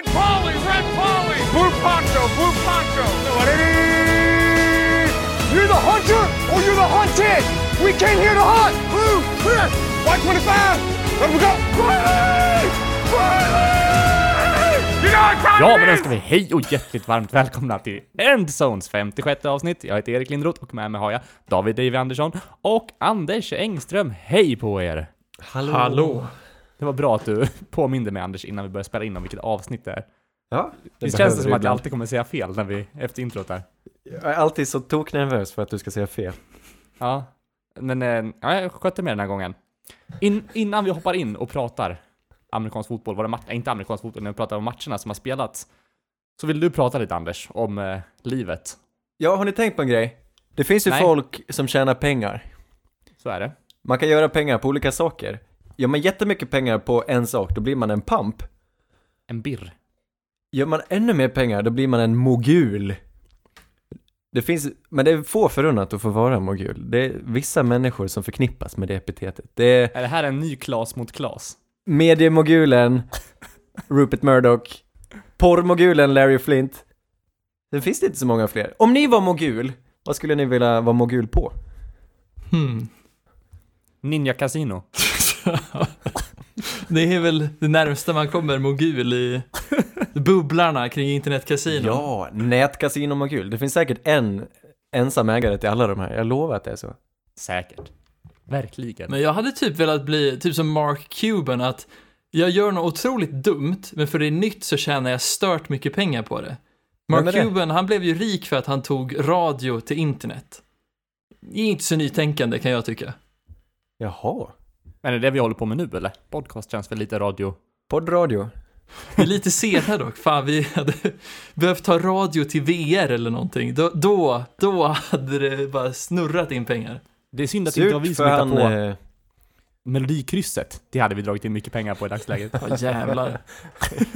Red Polly, Red Polly, Blue Poncho, Blue Poncho. You're the hunter or you're the hunted! We came here to hunt! Blue, clear. White 25. Let me go. Riley! Riley! You know what time Ja, men då ska vi hej och hjärtligt varmt välkomna till Endzones 56 avsnitt. Jag heter Erik Lindroth och med mig har jag David Davy Andersson och Anders Engström. Hej på er! Hallå. Hallå! Det var bra att du påminde mig Anders innan vi började spela in om vilket avsnitt det är. Ja, Visst behöver känns det som att jag alltid kommer säga fel när vi, efter introt där? Jag är alltid så toknervös för att du ska säga fel. Ja, men eh, ja, jag skötte mig den här gången. In, innan vi hoppar in och pratar amerikansk fotboll, var det match, inte amerikansk fotboll, när vi pratar om matcherna som har spelats, så vill du prata lite Anders om eh, livet. Ja, har ni tänkt på en grej? Det finns ju Nej. folk som tjänar pengar. Så är det. Man kan göra pengar på olika saker. Gör man jättemycket pengar på en sak, då blir man en pamp. En birr. Gör man ännu mer pengar, då blir man en mogul. Det finns, men det är få förunnat att få vara en mogul. Det är vissa människor som förknippas med det epitetet. Det är Är det här en ny Klas mot Klas? mediemogulen, Rupert Murdoch, porrmogulen Larry Flint. Det finns det inte så många fler. Om ni var mogul, vad skulle ni vilja vara mogul på? Hmm. Ninja Casino. Det är väl det närmsta man kommer mogul i bubblarna kring internetkasinon. Ja, nätkasino mogul. Det finns säkert en ensam ägare till alla de här. Jag lovar att det är så. Säkert. Verkligen. Men jag hade typ velat bli, typ som Mark Cuban, att jag gör något otroligt dumt, men för det är nytt så tjänar jag stört mycket pengar på det. Mark det? Cuban, han blev ju rik för att han tog radio till internet. Det är inte så nytänkande kan jag tycka. Jaha. Men är det det vi håller på med nu eller? Podcast känns väl lite radio? Poddradio. Det är lite senare dock. Fan, vi hade behövt ta radio till VR eller någonting. Då, då, då hade det bara snurrat in pengar. Det är synd att det inte var vi Surt som hittade han... på Eh, Melodikrysset. Det hade vi dragit in mycket pengar på i dagsläget. Ja, jävlar.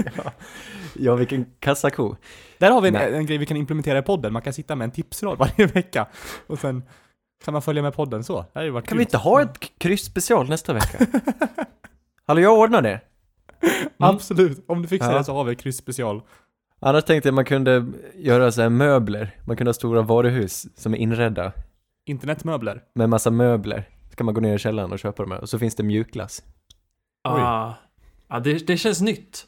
ja, vilken kassako. Där har vi en, en grej vi kan implementera i podden. Man kan sitta med en tipsrad varje vecka. Och sen kan man följa med podden så. Det hade ju varit Kan kul. vi inte ha ett kryss special nästa vecka? Hallå, jag ordnar det. Absolut. Om du fixar Ja. det så har vi ett kryss special. Annars tänkte jag man kunde göra så här möbler. Man kunde ha stora varuhus som är inredda Internetmöbler. med massa möbler. Så kan man gå ner i källaren och köpa de här. Och så finns det mjukglass. Ah. Ja, det, det känns nytt.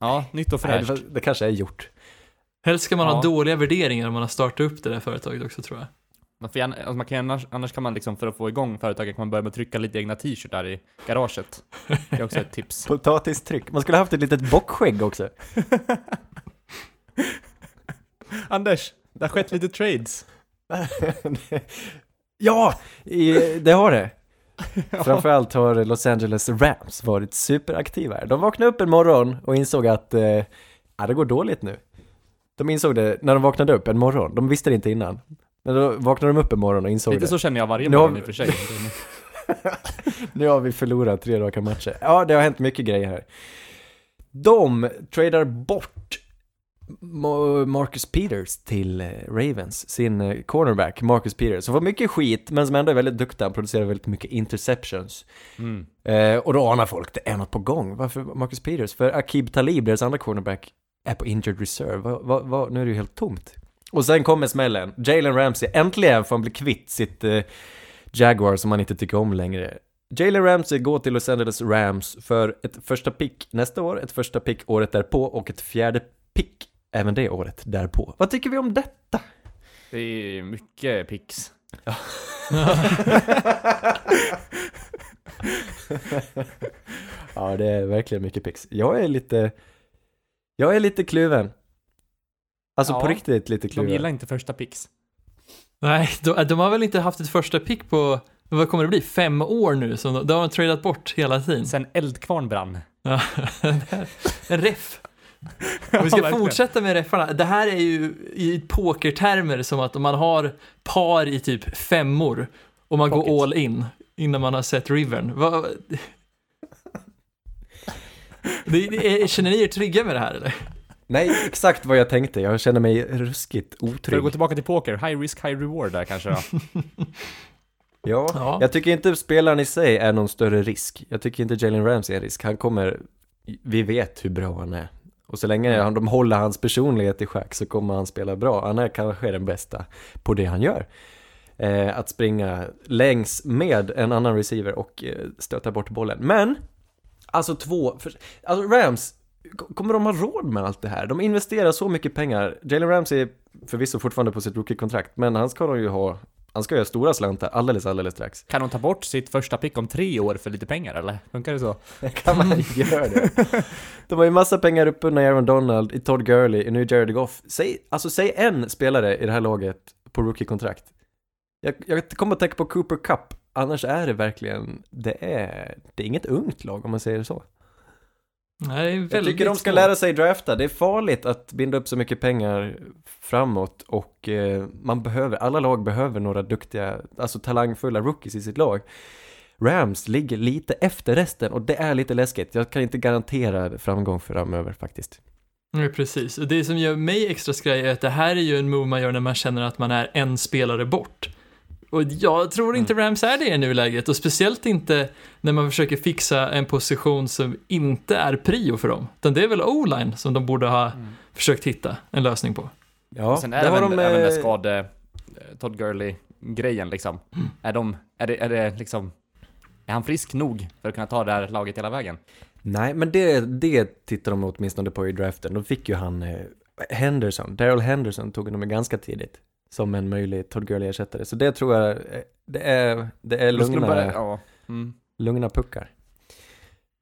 Ja, nytt och Nej, det, fräscht. var- det kanske är gjort. Helst ska man Ja. ha dåliga värderingar om man har startat upp det där företaget också tror jag. Man får alltså man kan, annars, annars kan man liksom, för att få igång företaget, kan man börja med att trycka lite egna t-shirtar i garaget. Det är också ett tips. Potatistryck. Man skulle haft ett litet bockskägg också. Anders, det har skett lite trades. ja, i, det har det. Framförallt har Los Angeles Rams varit superaktiva här. De vaknade upp en morgon och insåg att eh, det går dåligt nu. De insåg det när de vaknade upp en morgon. De visste det inte innan. Men då vaknade de upp en morgon och insåg Lite det. så känner jag varje Nu har morgon vi- i och för sig. Nu har vi förlorat tre raka matcher. Ja, det har hänt mycket grejer här. De tradar bort Ma- Marcus Peters till eh, Ravens, sin eh, cornerback Marcus Peters, som får mycket skit men som ändå är väldigt duktig, han producerar väldigt mycket interceptions. Mm. Eh, och då anar folk, det är något på gång. Varför Marcus Peters? För Akib Talib, deras andra cornerback, är på injured reserve. Va, va, va, nu är det ju helt tomt. Och sen kommer smällen. Jalen Ramsey, äntligen får han bli kvitt sitt eh, Jaguar som han inte tycker om längre. Jalen Ramsey går till Los Angeles Rams för ett första pick nästa år, ett första pick året därpå och ett fjärde pick även det året därpå. Vad tycker vi om detta? Det är mycket pix. ja, det är verkligen mycket picks. Jag är lite... Jag är lite kluven. Alltså Ja, på riktigt lite De kluven. gillar inte första pix. Nej, de, de har väl inte haft ett första pick på, vad kommer det bli, fem år nu? Så de, de har tradat bort hela tiden. Sen Eldkvarn brann. Ja, en ref. Om vi ska fortsätta med reffarna. Det här är ju i pokertermer som att om man har par i typ femmor och man Pocket. går all in innan man har sett rivern. Vad... Det, det är, känner ni er trygga med det här eller? Nej, exakt vad jag tänkte. Jag känner mig ruskigt För att otrygg. gå tillbaka till poker, high risk, high reward där kanske då. Ja, Ja. jag tycker inte spelaren i sig är någon större risk. Jag tycker inte Jalen Ramsey är en risk. Han kommer, vi vet hur bra han är. Och så länge han, de håller hans personlighet i schack så kommer han spela bra. Han är kanske den bästa på det han gör. Eh, att springa längs med en annan receiver och eh, stöta bort bollen. Men, alltså två, för, alltså Rams, kommer de ha råd med allt det här? De investerar så mycket pengar. Jalen Ramsey är förvisso fortfarande på sitt rookie-kontrakt, men han ska de ju ha, han ska ha stora slantar alldeles, alldeles strax. Kan de ta bort sitt första pick om tre år för lite pengar eller? Funkar det så? kan man göra det? De har ju massa pengar uppbundna i Aaron Donald, i Todd Gurley, i nu Jared Goff. Säg, alltså säg en spelare i det här laget på rookie-kontrakt. Jag, jag kommer att tänka på Cooper Cup, annars är det verkligen, det är, det är inget ungt lag om man säger det så. Nej, det är Jag tycker de ska svårt. lära sig drafta, det är farligt att binda upp så mycket pengar framåt och eh, man behöver, alla lag behöver några duktiga, alltså talangfulla rookies i sitt lag. Rams ligger lite efter resten och det är lite läskigt. Jag kan inte garantera framgång framöver faktiskt. Ja, precis. Och det som gör mig extra skraj är att det här är ju en move man gör när man känner att man är en spelare bort. Och jag tror inte Mm. Rams är det i nuläget och speciellt inte när man försöker fixa en position som inte är prio för dem. Utan det är väl O-line som de borde ha försökt hitta en lösning på. Ja, Sen är det även, de... även den eh, skade eh, Todd Gurley-grejen liksom. Är de, är det, är det liksom, är han frisk nog för att kunna ta det här laget hela vägen? Nej, men det, det tittar de åtminstone på i draften. De fick ju han eh, Henderson, Daryl Henderson tog de ganska tidigt. Som en möjlig Todd Gurley-ersättare. Så det tror jag, det är, det är Då skulle de lugna, bara- ja. Mm. lugna puckar.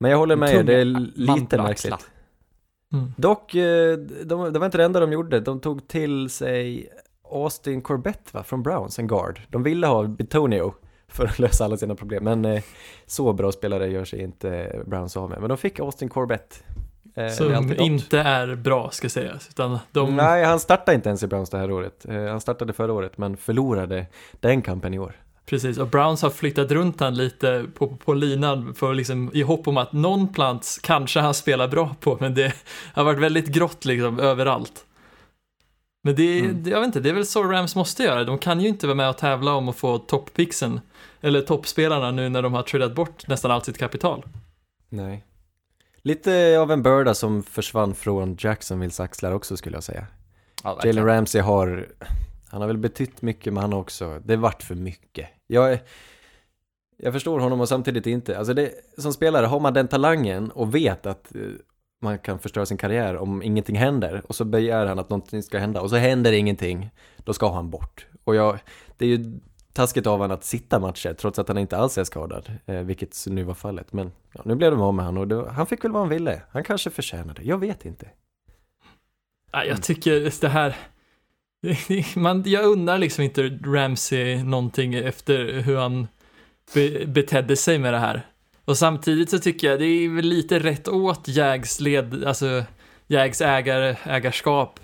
Men jag håller med er, det är lite märkligt. Mm. Dock, eh, de, det var inte det enda de gjorde. De tog till sig Austin Corbett va, från Browns, en guard. De ville ha Bitonio för att lösa alla sina problem, men eh, så bra spelare gör sig inte Browns av med. Men de fick Austin Corbett. Eh, Som inte är bra ska sägas. Utan de, Nej, han startade inte ens i Browns det här året. Eh, han startade förra året, men förlorade den kampen i år. Precis, och Browns har flyttat runt han lite på, på linan för liksom, i hopp om att någon plats kanske han spelar bra på, men det har varit väldigt grått liksom överallt. Men det, Mm. det, jag vet inte, det är väl så Rams måste göra. De kan ju inte vara med och tävla om att få topppixen, eller toppspelarna nu när de har tradat bort nästan allt sitt kapital. Nej. Lite av en börda som försvann från Jacksonvilles axlar också skulle jag säga. Ja. Jalen Ramsey har, han har väl betytt mycket men han har också, det vart för mycket. Jag, jag förstår honom och samtidigt inte. Alltså det, som spelare har man den talangen och vet att eh, man kan förstöra sin karriär om ingenting händer och så begär han att någonting ska hända och så händer ingenting, då ska han bort. Och jag, det är ju taskigt av honom att sitta matcher trots att han inte alls är skadad, eh, vilket nu var fallet. Men ja, nu blev de av med honom och det, han fick väl vad han ville. Han kanske förtjänade, jag vet inte. Nej, jag tycker det här, man, jag undrar liksom inte Ramsey någonting efter hur han be, betedde sig med det här. Och samtidigt så tycker jag det är väl lite rätt åt Jags led, alltså Jags ägare, ägarskap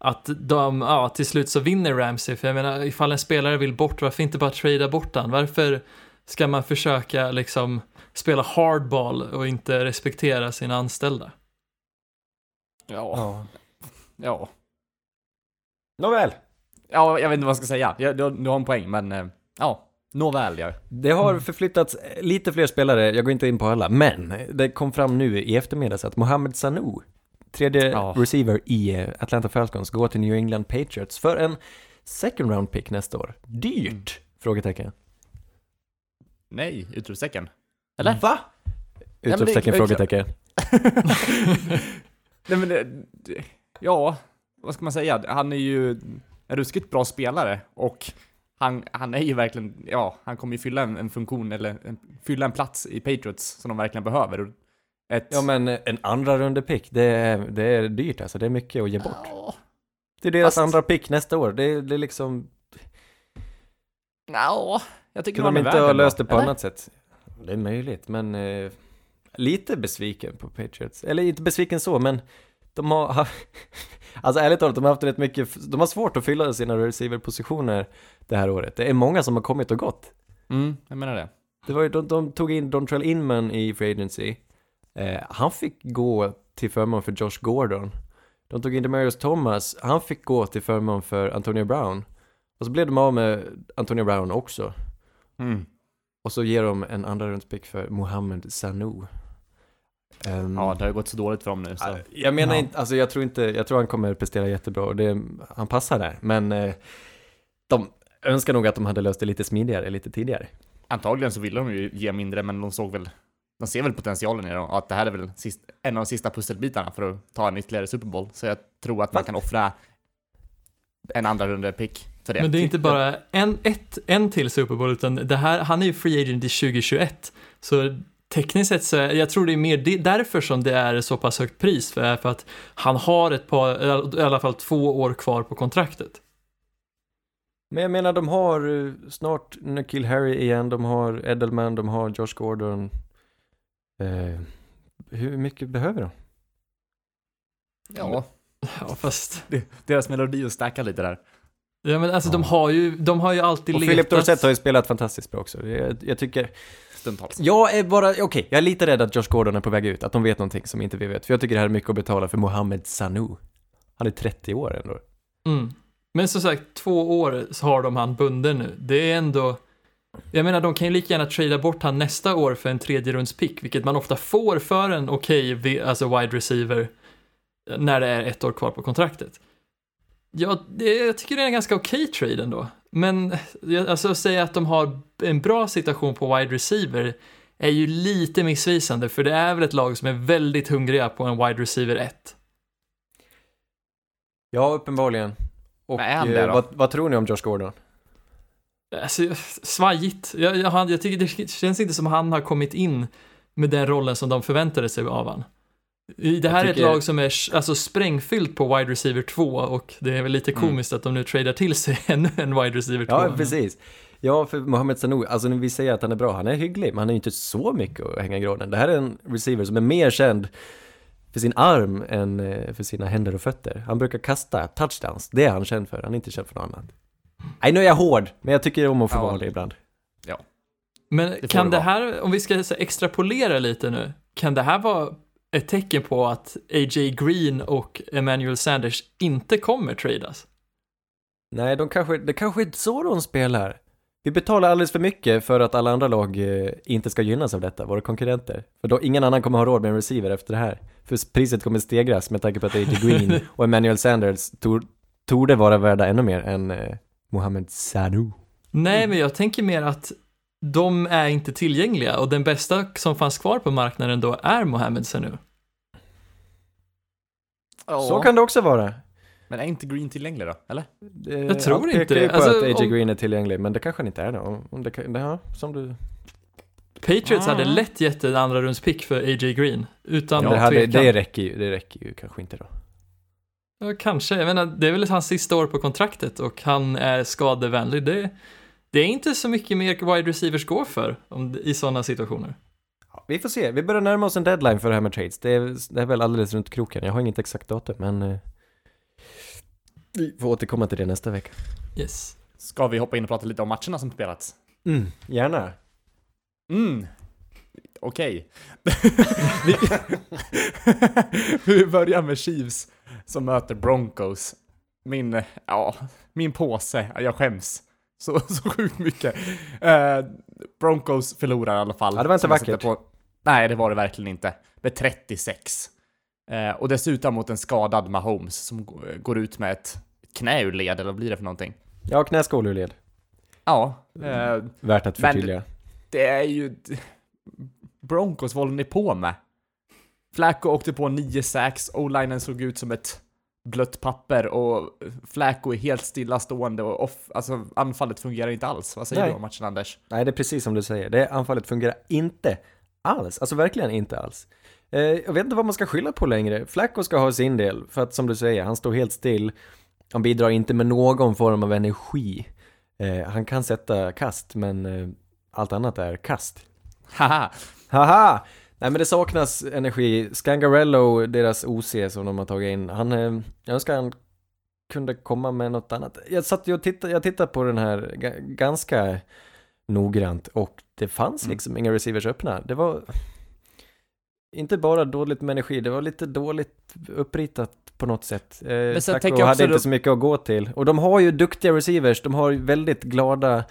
att de, ja, till slut så vinner Ramsey. För jag menar, ifall en spelare vill bort, varför inte bara trada bort han? Varför ska man försöka liksom spela hardball och inte respektera sina anställda? Ja. Ja. Ja. Nåväl. Ja, jag vet inte vad jag ska säga. Jag, du, du har en poäng, men eh, ja. Nåväl, ja. Det har förflyttats lite fler spelare, jag går inte in på alla, men det kom fram nu i eftermiddags att Mohamed Sanu, tredje Ja. receiver i Atlanta Falcons, går till New England Patriots för en second round pick nästa år. Dyrt? Frågetecken. Nej, utropstecken. Eller? Va? Utropstecken, frågetecken. Nej men det, det, ja, vad ska man säga? Han är ju en ruskigt bra spelare och han, han är ju verkligen, ja, han kommer ju fylla en, en funktion eller en, fylla en plats i Patriots som de verkligen behöver. Ett, Ja men eh, en andra runde pick, det är, det är dyrt alltså, det är mycket att ge bort. Ja, Det är deras Fast- andra pick nästa år, det är, det är liksom, ja, jag tycker kunde de inte ha löst det på eller? annat sätt? Det är möjligt, men eh, lite besviken på Patriots. Eller inte besviken så, men de har haft, alltså ärligt talat, de har haft rätt mycket, de har svårt att fylla sina receiverpositioner det här året. Det är många som har kommit och gått. Mm, jag menar det. Det var ju, de, de tog in Dontrell Inman i Free Agency. Eh, han fick gå till förmån för Josh Gordon. De tog in Demarius Thomas, han fick gå till förmån för Antonio Brown. Och så blev de av med Antonio Brown också. Mm. Och så ger de en andra rundspick för Mohamed Sanu. Ehm, Ja, det har gått så dåligt för dem nu så. Ja, Jag menar Ja. inte, alltså jag tror inte, jag tror han kommer prestera jättebra och det, han passar där. Men eh, de önskar nog att de hade löst det lite smidigare, lite tidigare. Antagligen så ville de ju ge mindre, men de såg väl, de ser väl potentialen i det och att det här är väl sist, en av de sista pusselbitarna för att ta en ytterligare Super Bowl. Så jag tror att man kan offra en andra runda pick för det. Men det är inte bara en, ett, en till Super Bowl, utan det här, han är ju free agent i 2021. Så tekniskt sett så är, jag tror det är mer det, därför som det är så pass högt pris, för, för att han har ett par, i alla fall två år kvar på kontraktet. Men jag menar, de har eh, snart Nikhil Harry igen, de har Edelman, de har Josh Gordon. Eh, hur mycket behöver de? Ja, Ja, fast, deras melodi att stacka lite där. ja men alltså de Ja. har ju, de har ju alltid Och letat. Philip Dorsett har ju spelat fantastiskt bra också. Jag, jag tycker, Stundtals. jag är bara, okej, jag är lite rädd att Josh Gordon är på väg ut, att de vet någonting som inte vi vet. För jag tycker det här är mycket att betala för Mohamed Sanu. Han är 30 år ändå. Mm. Men som sagt, två år så har de han bunden nu. Det är ändå... Jag menar, de kan ju lika gärna trada bort han nästa år för en tredje runds pick, vilket man ofta får för en okej, vi- alltså wide receiver, när det är ett år kvar på kontraktet. Ja, det, jag tycker det är en ganska okej trade ändå. Men jag- alltså att säga att de har en bra situation på wide receiver är ju lite missvisande, för det är väl ett lag som är väldigt hungriga på en wide receiver 1. Ja, uppenbarligen. Och han eh, vad, vad tror ni om Josh Gordon? Alltså, svajigt. Jag, jag, jag tycker det känns inte som han har kommit in med den rollen som de förväntade sig av han. Det här Jag är ett tycker- lag som är alltså, sprängfyllt på wide receiver 2 och det är väl lite Mm. komiskt att de nu tradar till sig ännu en wide receiver 2. Ja, precis. Ja, för Mohamed Sanu, alltså när vi säger att han är bra, han är hygglig, men han är ju inte så mycket att hänga i granen. Det här är en receiver som är mer känd för sin arm än eh, för sina händer och fötter. Han brukar kasta touchdowns, det är han känd för, han är inte känd för något annat. Nej, nu är jag hård, men jag tycker om att få Ja. vara det ibland. Men får kan det det här, om vi ska så, extrapolera lite nu, kan det här vara ett tecken på att A.J. Green och Emmanuel Sanders inte kommer tradas? Nej, de kanske, det kanske är så de spelar. Vi betalar alldeles för mycket för att alla andra lag eh, inte ska gynnas av detta, våra konkurrenter. För då, ingen annan kommer ha råd med en receiver efter det här. För priset kommer stegras med tanke på att A.J. Green och Emmanuel Sanders tor, torde vara värda ännu mer än eh, Mohamed Sanu. Nej, men jag tänker mer att de är inte tillgängliga och den bästa som fanns kvar på marknaden då är Mohamed Sanu. Så kan det också vara. Men är inte Green tillgänglig då? Eller? Eh, Jag tror allt inte det. på Alltså, att A.J. om- Green är tillgänglig, men det kanske han inte är då. Om- Om det, kan- det, ja, som du... Patriots hade Mm. lätt gett en andra runds pick för A.J. Green. Utan det, hade, det, räcker ju, det räcker ju kanske inte då. Ja, kanske. Jag menar, det är väl hans sista år på kontraktet och han är skadevänlig. Det, det är inte så mycket mer wide receivers går för om, i sådana situationer. Ja, vi får se, vi börjar närma oss en deadline för det här med trades. Det är, det är väl alldeles runt kroken. Jag har inget exakt datum, men eh, vi får återkomma till det nästa vecka. Yes. Ska vi hoppa in och prata lite om matcherna som spelats? Mm, gärna. Mm. Okej. vi, vi börjar med Chiefs som möter Broncos. Min, ja, min påse. Jag skäms. Så, så sjukt mycket. Eh, Broncos förlorar i alla fall. Ja, det var inte vackert. På, nej, det var det verkligen inte. Med 36. Eh, och dessutom mot en skadad Mahomes som går ut med ett knä ur led, eller vad blir det för någonting? Ja, knäskål ur led. Ja, eh, Värt att Men- förtydliga. det är ju... Broncos, vad håller ni på med? Flacco åkte på 9 sacks, O-linen såg ut som ett blött papper och Flacco är helt stillastående och off, alltså anfallet fungerar inte alls. Vad säger Nej. du om matchen Anders? Nej, det är precis som du säger. Det anfallet fungerar inte alls. Alltså verkligen inte alls. Eh, jag vet inte vad man ska skylla på längre. Flacco ska ha sin del, för att som du säger, han står helt still. Han bidrar inte med någon form av energi. Eh, han kan sätta kast, men eh, allt annat är kast. Haha! Haha! Nej men det saknas energi. Scangarello, deras OC som de har tagit in, han, eh, jag önskar han kunde komma med något annat. Jag satt ju och tittade, jag tittade på den här ga- ganska noggrant och det fanns Mm. liksom inga receivers öppna. Det var inte bara dåligt med energi, det var lite dåligt uppritat på något sätt. Eh, jag hade inte då- så mycket att gå till. Och de har ju duktiga receivers, de har väldigt glada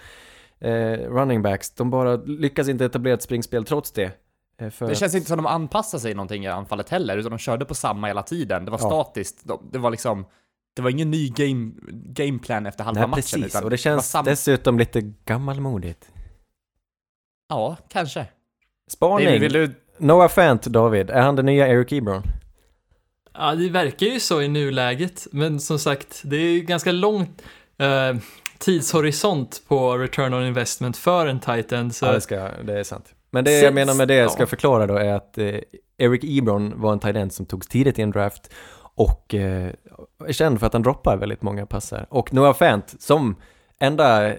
eh, running backs. De bara lyckas inte etablera ett springspel trots det. Eh, För Det att- känns inte som de anpassade sig någonting i anfallet heller, utan de körde på samma hela tiden. Det var Ja. statiskt. De, det var liksom, det var ingen ny game, gameplan efter halva Nej, matchen. precis. utan Och det var känns samma- dessutom lite gammalmodigt. Ja, kanske. Spaning. David, vill du... Noah Fant, David. Är han den nya Eric Ebron? Ja, det verkar ju så i nuläget, men som sagt, det är ganska lång eh, tidshorisont på return on investment för en tight end. Så Ja, det, ska, det är sant. Men det Sen- jag menar med det jag ska ja. förklara då är att eh, Eric Ebron var en tight som togs tidigt i en draft och eh, är känd för att han droppar väldigt många passar. Och Noah Fant, som enda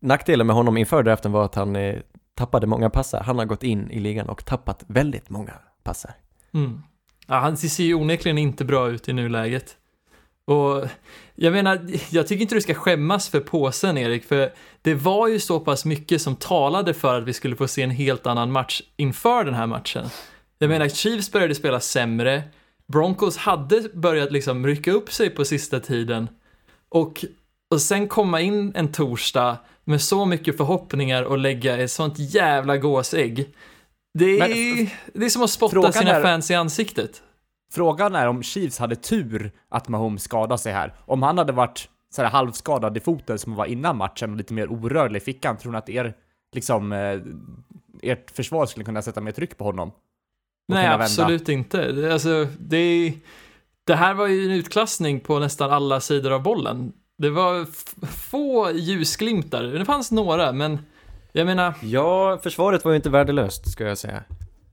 nackdelen med honom inför draften var att han eh, tappade många passar. Han har gått in i ligan och tappat väldigt många passar. Mm. Ja, han ser ju onekligen inte bra ut i nuläget. Och jag menar, jag tycker inte du ska skämmas för påsen Erik, för det var ju så pass mycket som talade för att vi skulle få se en helt annan match inför den här matchen. Jag menar, Chiefs började spela sämre, Broncos hade börjat liksom rycka upp sig på sista tiden och, och sen komma in en torsdag med så mycket förhoppningar och lägga ett sånt jävla gåsägg. Det är, det är som att spotta sina är- fans i ansiktet. Frågan är om Chiefs hade tur att Mahomes skadade sig här. Om han hade varit så här halvskadad i foten som han var innan matchen och lite mer orörlig i fickan, tror ni att er, liksom, eh, ert försvar skulle kunna sätta mer tryck på honom? Nej, absolut inte. Det- Alltså, det, det här var ju en utklassning på nästan alla sidor av bollen. Det var få ljusglimtar. Det fanns några, men jag menar, Ja, försvaret var ju inte värdelöst, ska jag säga.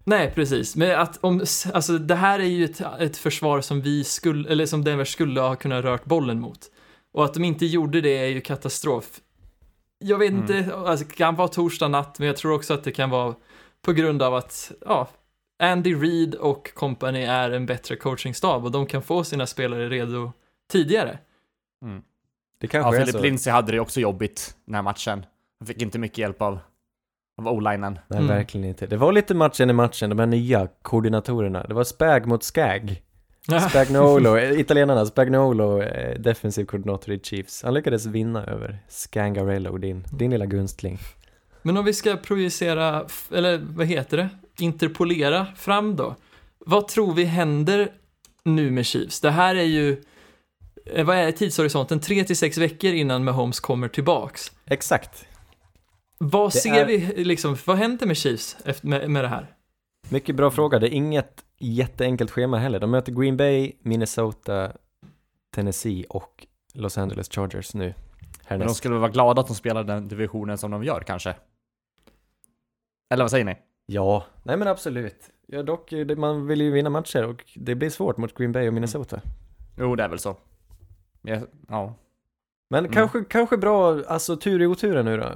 Nej precis. Men att om, alltså det här är ju ett, ett försvar som vi skulle, eller som Denver skulle ha kunnat rört bollen mot. Och att de inte gjorde det är ju katastrof. Jag vet inte, alltså, det kan vara torsdag natt, men jag tror också att det kan vara på grund av att, ja, Andy Reid och company är en bättre coachingstab och de kan få sina spelare redo tidigare. Det Ja, kanske är Philip så. Lindsay hade det också jobbigt den här matchen. Han fick inte mycket hjälp av, av o-linen. Nej, Mm. verkligen inte. Det var lite matchen i matchen, de här nya koordinatorerna. Det var Spag mot Skag. Spagnuolo, eh, italienarna, Spagnuolo, eh, defensiv koordinator i Chiefs. Han lyckades vinna över Scangarello, din, din lilla gunstling. Men om vi ska projicera, eller vad heter det, interpolera fram då. Vad tror vi händer nu med Chiefs? Det här är ju, eh, vad är tidshorisonten? 3 till 6 veckor innan Mahomes kommer tillbaks. Exakt. Vad Det ser är- vi, liksom, vad händer med Chiefs efter, med, med det här? Mycket bra fråga. Det är inget jätteenkelt schema heller. De möter Green Bay, Minnesota, Tennessee och Los Angeles Chargers nu. Men de Härnäst. skulle väl vara glada att de spelar den divisionen som de gör kanske? Eller vad säger ni? Ja, nej men absolut. Ja, dock, eh, man vill ju vinna matcher och det blir svårt mot Green Bay och Minnesota. Jo, det är väl så. Ja, ja. Men Mm. kanske, kanske bra, alltså tur i oturen nu då.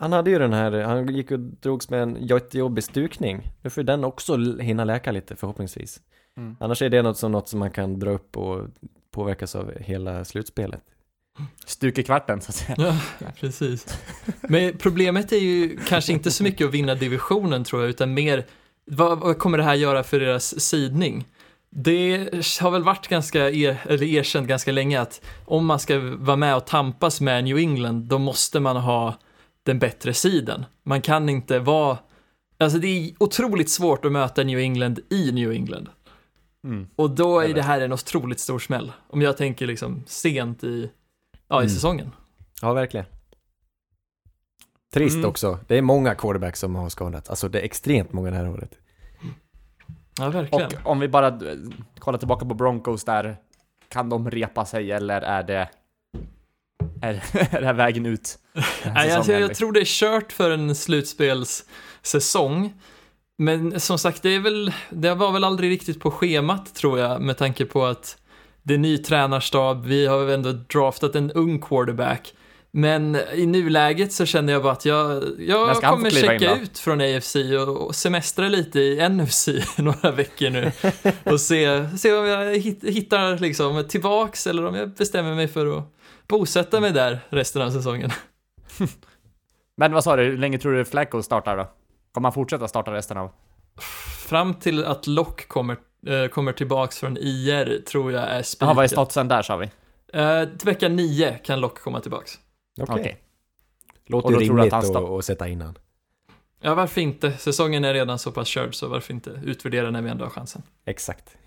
Han hade ju den här, han gick och drogs med en jättejobbig stukning. Nu får den också hinna läka lite förhoppningsvis. Mm. Annars är det något som, något som man kan dra upp och påverkas av hela slutspelet. Stuk i kvarten så att säga. Ja, precis. Men problemet är ju kanske inte så mycket att vinna divisionen tror jag, utan mer vad, vad kommer det här göra för deras sidning? Det har väl varit ganska, er, eller erkänt ganska länge att om man ska vara med och tampas med New England, då måste man ha den bättre sidan. Man kan inte vara, alltså det är otroligt svårt att möta New England i New England. Mm. Och då är det här en otroligt stor smäll. Om jag tänker liksom sent i, ja, i Mm. säsongen. Ja, verkligen. Trist Mm. också. Det är många quarterbacks som har skadat. Alltså det är extremt många det här året. Ja, verkligen. Och om vi bara eh, kollar tillbaka på Broncos där, kan de repa sig eller är det... Är, är det här vägen ut? Nej, alltså, jag liksom? tror det är kört för en slutspelssäsong. Men som sagt, det, är väl, det var väl aldrig riktigt på schemat tror jag, med tanke på att det är ny tränarstab, vi har ändå draftat en ung quarterback. Men i nuläget så känner jag bara att jag, jag kommer in checka då? ut från AFC och, semestra lite i NFC några veckor nu. Och se, se om jag hit- hittar liksom tillbaks eller om jag bestämmer mig för att bosätta mig där resten av säsongen. Men vad sa du, hur länge tror du Flacco startar då? Kommer han fortsätta starta resten av? Fram till att Lock kommer, eh, kommer tillbaks från IR tror jag är Jaha, spiken. vad är statsen där sa vi? Eh, till vecka 9 kan Lock komma tillbaks. Okej. Låter Och tror du att rimligt han att, att sätta innan. Ja, varför inte? Säsongen är redan så pass körd, så varför inte utvärdera när vi ändå har chansen? Exakt.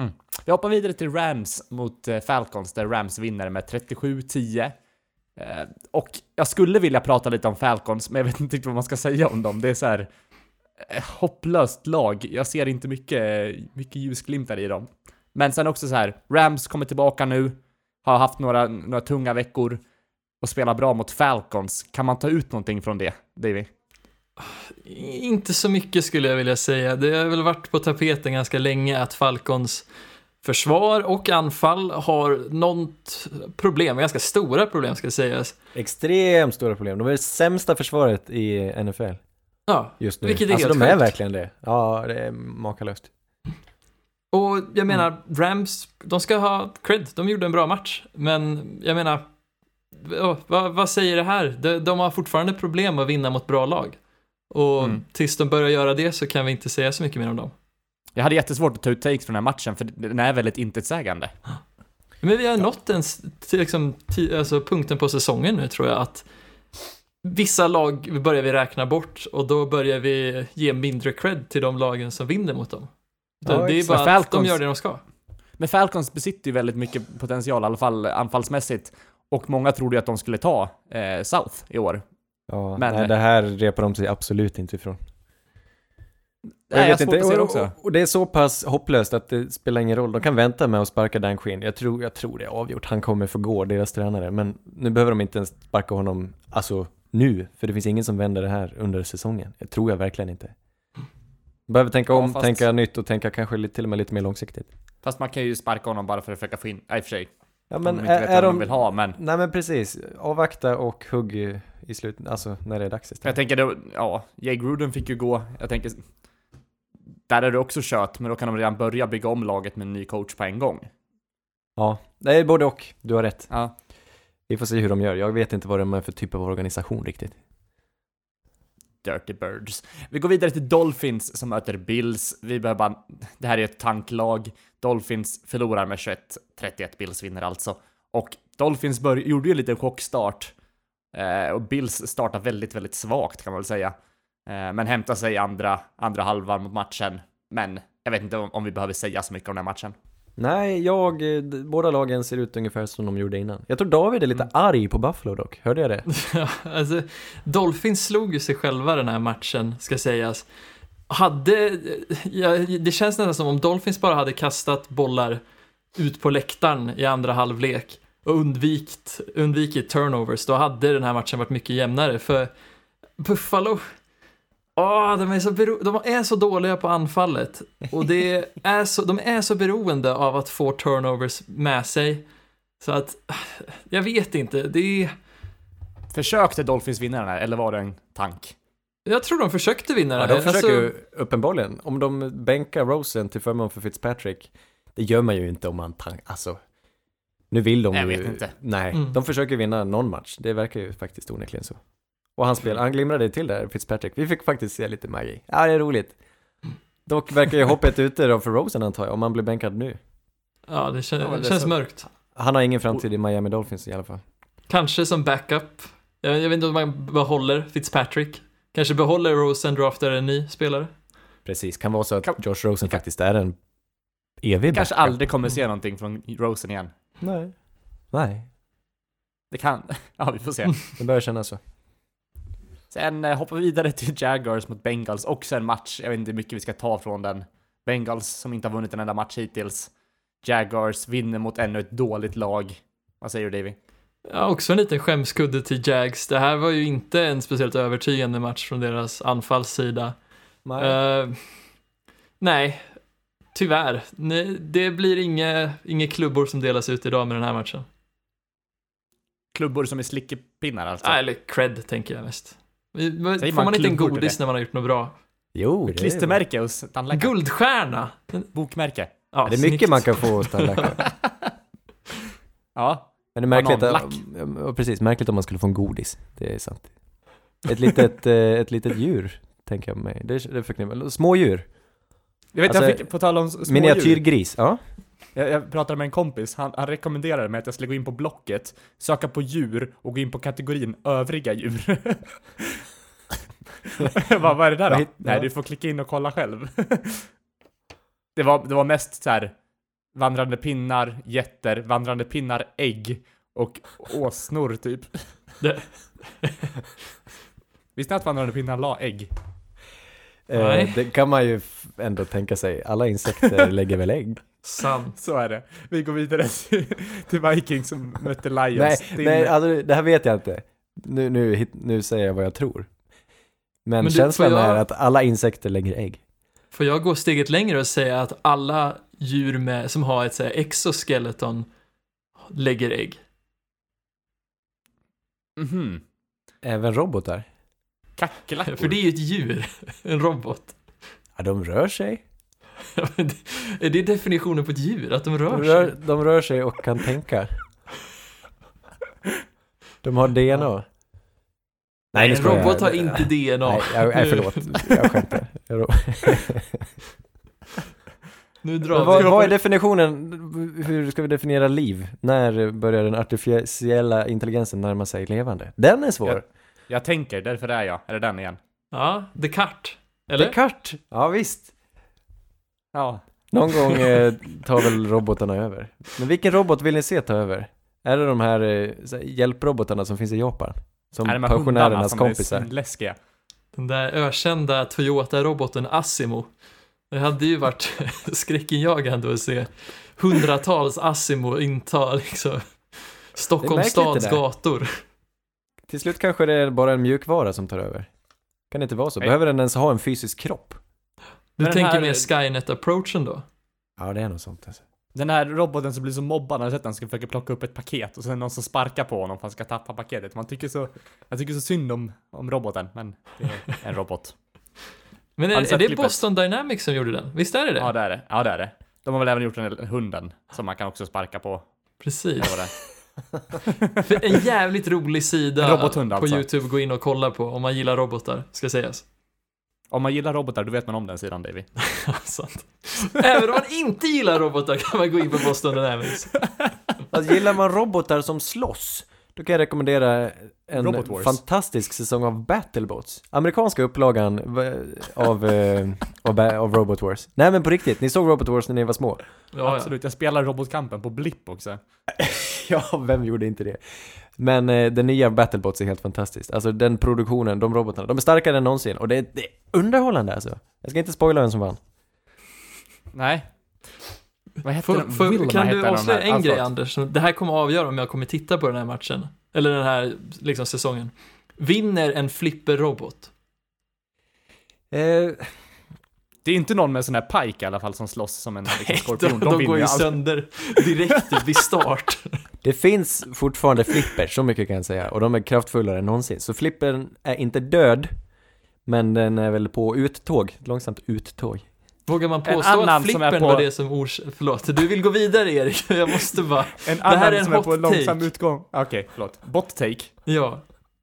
Mm. Vi hoppar vidare till Rams mot eh, Falcons, där Rams vinner med 37-10. Eh, och jag skulle vilja prata lite om Falcons, men jag vet inte riktigt vad man ska säga om dem. Det är så här eh, hopplöst lag. Jag ser inte mycket, mycket ljusglimtar i dem. Men sen också så här, Rams kommer tillbaka nu, har haft några, några tunga veckor och spelar bra mot Falcons. Kan man ta ut någonting från det, Davy? Inte så mycket skulle jag vilja säga. Det har väl varit på tapeten ganska länge att Falcons försvar och anfall har något problem, ganska stora problem ska sägas. Extremt stora problem. De är det sämsta försvaret i NFL Ja, just nu. Vilket är alltså helt de är sjukt. verkligen det. Ja, det är makalöst. och jag menar, Rams, de ska ha cred, de gjorde en bra match, men jag menar, vad, vad säger det här? De, de har fortfarande problem att vinna mot bra lag. Och Mm. tills de börjar göra det så kan vi inte säga så mycket mer om dem. Jag hade jättesvårt att ta ut takes från den här matchen, för den är väldigt intetsägande. Men vi har nått en, s- till liksom, alltså punkten på säsongen nu tror jag att vissa lag börjar vi räkna bort och då börjar vi ge mindre cred till de lagen som vinner mot dem. Ja, det är bara att de gör det de ska. Men Falcons besitter ju väldigt mycket potential, i alla fall anfallsmässigt. Och många trodde ju att de skulle ta eh, South i år. Ja, Men- nej, det här repar de sig absolut inte ifrån. Nej, jag att se det och, också. och, det är så pass hopplöst att det spelar ingen roll. De kan vänta med att sparka Dan Quinn. Jag tror, jag tror det är avgjort. Han kommer få gå, deras tränare. Men nu behöver de inte ens sparka honom, alltså nu. För det finns ingen som vänder det här under säsongen. Det tror jag verkligen inte. Behöver tänka Ja, om, fast- tänka nytt och tänka kanske lite, till och med lite mer långsiktigt. Fast man kan ju sparka honom bara för att försöka få in, nej i och för sig. Ja men de inte är, vet är de de... vill ha, men Nej men precis. Avvakta och hugg i- slutet, alltså när det är dags jag istället. tänker då, ja, Jay Gruden fick ju gå, jag tänker, där är det också kört, men då kan de redan börja bygga om laget med en ny coach på en gång. Ja, det är både och. Du har rätt. Ja, Vi får se hur de gör. Jag vet inte vad de är för typ av organisation riktigt. Dirty Birds. Vi går vidare till Dolphins som möter Bills. Vi behöver bara, det här är ett tanklag. Dolphins förlorar med 21-31, Bills vinner alltså. Och Dolphins bör, gjorde ju en liten chockstart. Eh, och Bills startar väldigt, väldigt svagt kan man väl säga. Eh, men hämtar sig i andra, andra halvan mot matchen. Men jag vet inte om, om vi behöver säga så mycket om den här matchen. Nej, jag, eh, båda lagen ser ut ungefär som de gjorde innan. Jag tror David är lite Mm. arg på Buffalo dock. Hörde jag det? Ja, alltså, Dolphins slog ju sig själva den här matchen, ska sägas. Hade, ja, det känns nästan som om Dolphins bara hade kastat bollar ut på läktaren i andra halvlek och undvikt, undvikit turnovers, då hade den här matchen varit mycket jämnare. För Buffalo, åh, de, är så bero- de är så dåliga på anfallet och det är så, de är så beroende av att få turnovers med sig. Så att, jag vet inte, det är... Försökte Dolphins vinna den här, eller var det en tank? Jag tror de försökte vinna Ja, det de här. försöker Alltså, ju uppenbarligen. Om de bänkar Rosen till förmån för Fitzpatrick, det gör man ju inte om man tank, alltså. Nu vill de Jag ju... vet inte. Nej, Mm. de försöker vinna någon match. Det verkar ju faktiskt onekligen så. Och han spelar, han glimrade till där, Fitzpatrick. Vi fick faktiskt se lite magi. Ja, det är roligt. Dock verkar ju hoppet ute då för Rosen antar jag, om han blir bänkad nu. ja, det, kän- Ja, det det känns så- mörkt. Han har ingen framtid i Miami Dolphins i alla fall. Kanske som backup. Jag, jag vet inte om man behåller Fitzpatrick. Kanske behåller Rosen, draftar en ny spelare. Precis, kan vara så att Kan- Josh Rosen kan- faktiskt är en evig Kanske backup. aldrig kommer se någonting från Rosen igen. Nej. Nej, Det kan, ja vi får se. det börjar kännas så. Sen eh, hoppar vi vidare till Jaguars mot Bengals, också en match, jag vet inte hur mycket vi ska ta från den. Bengals som inte har vunnit en enda match hittills. Jaguars vinner mot ännu ett dåligt lag. Vad säger du Davy? Ja, också en liten skämskudde till Jags. Det här var ju inte en speciellt övertygande match från deras anfallssida. Nej. Eh, nej, tyvärr. Nej, det blir inga, inga klubbor som delas ut idag med den här matchen. Klubbor som är slickepinnar alltså. Nej, eller cred tänker jag mest. Får man man inte en godis när man har gjort något bra? jo, det är, Klistermärke hos tandläkaren. Guldstjärna! Bokmärke. Ja, det är mycket snyggt. man kan få hos tandläkare. Ja. Men det är märkligt, att, ja, precis, märkligt om man skulle få en godis. Det är sant. Ett litet, eh, ett litet djur, tänker jag mig. Det, det förknippar, små djur. Jag vet, Alltså, jag fick, på tal om små djur. Miniatyrgris, ja. Jag, jag pratade med en kompis, han, han rekommenderade mig att jag skulle gå in på Blocket, söka på djur och gå in på kategorin övriga djur. Jag bara, vad är det där då? Nej, du får klicka in och kolla själv. det, var, det var mest så här vandrande pinnar, getter, vandrande pinnar, ägg och åsnor typ. Det- Visste ni att vandrande pinnar la ägg? Eh, det kan man ju ändå tänka sig. Alla insekter lägger väl ägg? Sant. Så är det. Vi går vidare till, Vikings som mötte Lions. Nej, Din- nej alltså, det här vet jag inte. Nu, nu, nu säger jag vad jag tror. Men, Men du, känslan får jag- är att alla insekter lägger ägg. Får jag gå steget längre och säga att alla djur med, som har ett så här, exoskeleton lägger ägg? Mhm. Även robotar. Kackerlackor. För det är ju ett djur, en robot. Ja, de rör sig. Det- Är det definitionen på ett djur? Att de rör De sig? rör, de rör sig och kan tänka. De har DNA. Nej, nu en skojar jag. robot har inte DNA. Nej, jag, nej, förlåt. Jag skämtar. Jag Nu drar vad, vi. vad är definitionen? Hur ska vi definiera liv? När börjar den artificiella intelligensen närma sig levande? Den är svår. Jag, jag tänker, därför är jag. Är det den igen? Ja, Descartes. Eller? Descartes. Ja, visst. Ja. Någon gång eh, tar väl robotarna över. Men vilken robot vill ni se ta över? Är det de här, eh, här hjälprobotarna som finns i Japan? Som är det med hundarna pensionärernas som kompisar? är läskiga? Den där ökända Toyota-roboten Asimo. Det hade ju varit skräckinjagande att se hundratals Asimo inta liksom Stockholms märkligt det stads där. gator. Till slut kanske det är bara en mjukvara som tar över. Kan det inte vara så? Nej. Behöver den ens ha en fysisk kropp? Du den tänker här- mer Skynet-approachen då? Ja, det är nog sånt alltså. Den här roboten som blir så mobbad, har sett den? Ska försöka plocka upp ett paket och sen är det någon som sparkar på honom för att han ska tappa paketet. Man tycker så, jag tycker så synd om, om roboten, men det är en robot. Men är, är det klippet? Boston Dynamics som gjorde den? Visst är det det? Ja, det är det. Ja, det är det. De har väl även gjort den hunden som man kan också sparka på. Precis. En jävligt rolig sida på alltså. YouTube gå in och kolla på om man gillar robotar, ska sägas. Om man gillar robotar, då vet man om den sidan, Davy. Sant. Även om man inte gillar robotar kan man gå in på Boston Dynamics. Alltså, gillar man robotar som slåss, då kan jag rekommendera en fantastisk säsong av Battlebots. Amerikanska upplagan av, eh, av, av Robot Wars. Nej men på riktigt, ni såg Robot Wars när ni var små? Ja, ja. Absolut, jag spelar robotkampen på Blipp också. Ja, vem gjorde inte det? Men eh, den nya Battlebots är helt fantastiskt. Alltså den produktionen, de robotarna, de är starkare än någonsin. Och det är, det är underhållande alltså. Jag ska inte spoila vem som vann. Nej. Vad hette Får, den? får, kan du avslöja en grej. Anders? Det här kommer avgöra om jag kommer titta på den här matchen. Eller den här liksom, säsongen. Vinner en flipper-robot? Eh, Det är inte någon med sån här pike i alla fall som slåss som en liksom, de, skorpion. de, vinner går ju allt. sönder direkt vid start. det finns fortfarande flipper, så mycket kan jag säga. Och de är kraftfullare än någonsin. Så flippern är inte död, men den är väl på uttåg. Långsamt uttåg. Vågar man En påstå annan att är på- var det som ors... Förlåt, du vill gå vidare Erik, jag måste bara... En här annan är en som är på långsam take. utgång. Okej, förlåt. Bot-take. Ja.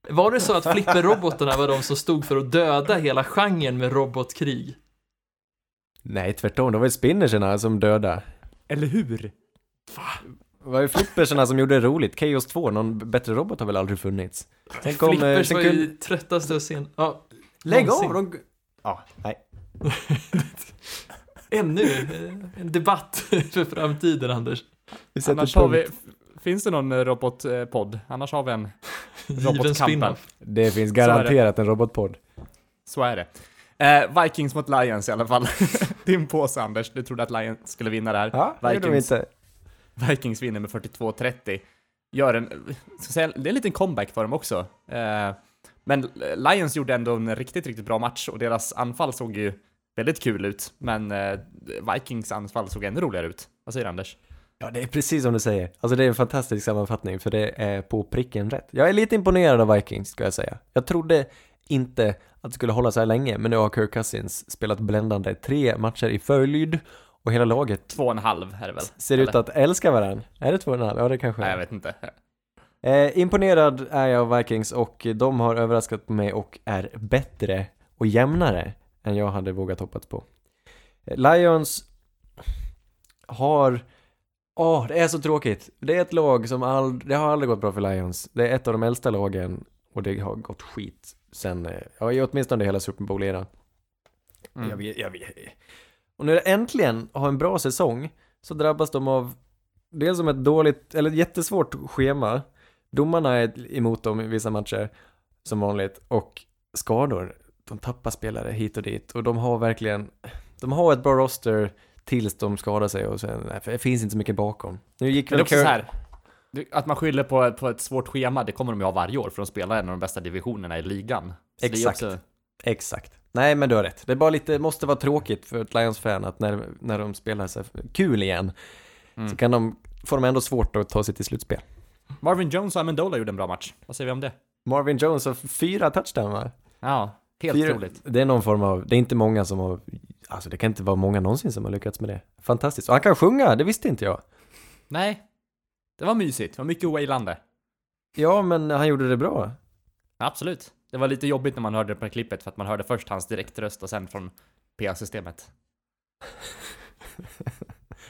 Var det så att flipperrobotarna var de som stod för att döda hela genren med robotkrig? Nej, tvärtom. Det var ju spinnerserna som döda. Eller hur? Det var ju flipperserna som gjorde det roligt. Chaos 2, någon bättre robot har väl aldrig funnits. Sen kom... eh, Flippers var ju tröttaste och sen... Ja, Lägg någonsin. av! De... Ja, nej. Ännu en debatt för framtiden, Anders. Vi sätter Annars har vi... Finns det någon eh, robotpodd? Annars har vi en. Robotkampen. Det finns garanterat en robotpodd. Så är det. Eh, Vikings mot Lions i alla fall. Din påse Anders, du trodde att Lions skulle vinna där. Ja, Vikings. inte. Vikings vinner med 42-30. Gör en, ska säga, det är en liten comeback för dem också. Eh, men Lions gjorde ändå en riktigt, riktigt bra match och deras anfall såg ju väldigt kul ut. Men eh, Vikings anfall såg ännu roligare ut. Vad säger du, Anders? Ja, det är precis som du säger. Alltså det är en fantastisk sammanfattning, för det är på pricken rätt. Jag är lite imponerad av Vikings, ska jag säga. Jag trodde inte att det skulle hålla så här länge, men nu har Kirk Cousins spelat bländande tre matcher i följd och hela laget Två och en halv är det väl? ser ut Eller? att älska varandra. Är det två och en halv? Ja, det kanske Nej, jag vet inte. Eh, imponerad är jag av Vikings och de har överraskat mig och är bättre och jämnare än jag hade vågat hoppats på. Eh, Lions har... Åh, det är så tråkigt. Det är ett lag som aldrig... Det har aldrig gått bra för Lions. Det är ett av de äldsta lagen och det har gått skit sen, eh, ja åtminstone hela Super Bowl-eran. Mm. Jag vet, jag vet. Och när det äntligen har en bra säsong så drabbas de av dels som ett dåligt, eller ett jättesvårt schema. Domarna är emot dem i vissa matcher, som vanligt, och skador. De tappar spelare hit och dit och de har verkligen, de har ett bra roster tills de skadar sig och sen, nej, det finns inte så mycket bakom. Nu gick väl Car- här. Att man skyller på, på ett svårt schema, det kommer de ju ha varje år för de spelar en av de bästa divisionerna i ligan. Så Exakt. Också, Exakt. Nej, men du har rätt. Det är bara lite, måste vara tråkigt för ett Lions-fan att när, när de spelar så kul igen, Mm. så kan de, får de ändå svårt att ta sig till slutspel. Marvin Jones och Amendola gjorde en bra match. Vad säger vi om det? Marvin Jones har fyra touchdown va? Ja, helt Fyra- otroligt. Det är någon form av, det är inte många som har, alltså det kan inte vara många någonsin som har lyckats med det. Fantastiskt. Och han kan sjunga, det visste inte jag. Nej, det var mysigt. Det var mycket wailande. Ja, men han gjorde det bra. Absolut. Det var lite jobbigt när man hörde det på klippet för att man hörde först hans direktröst och sen från PA-systemet.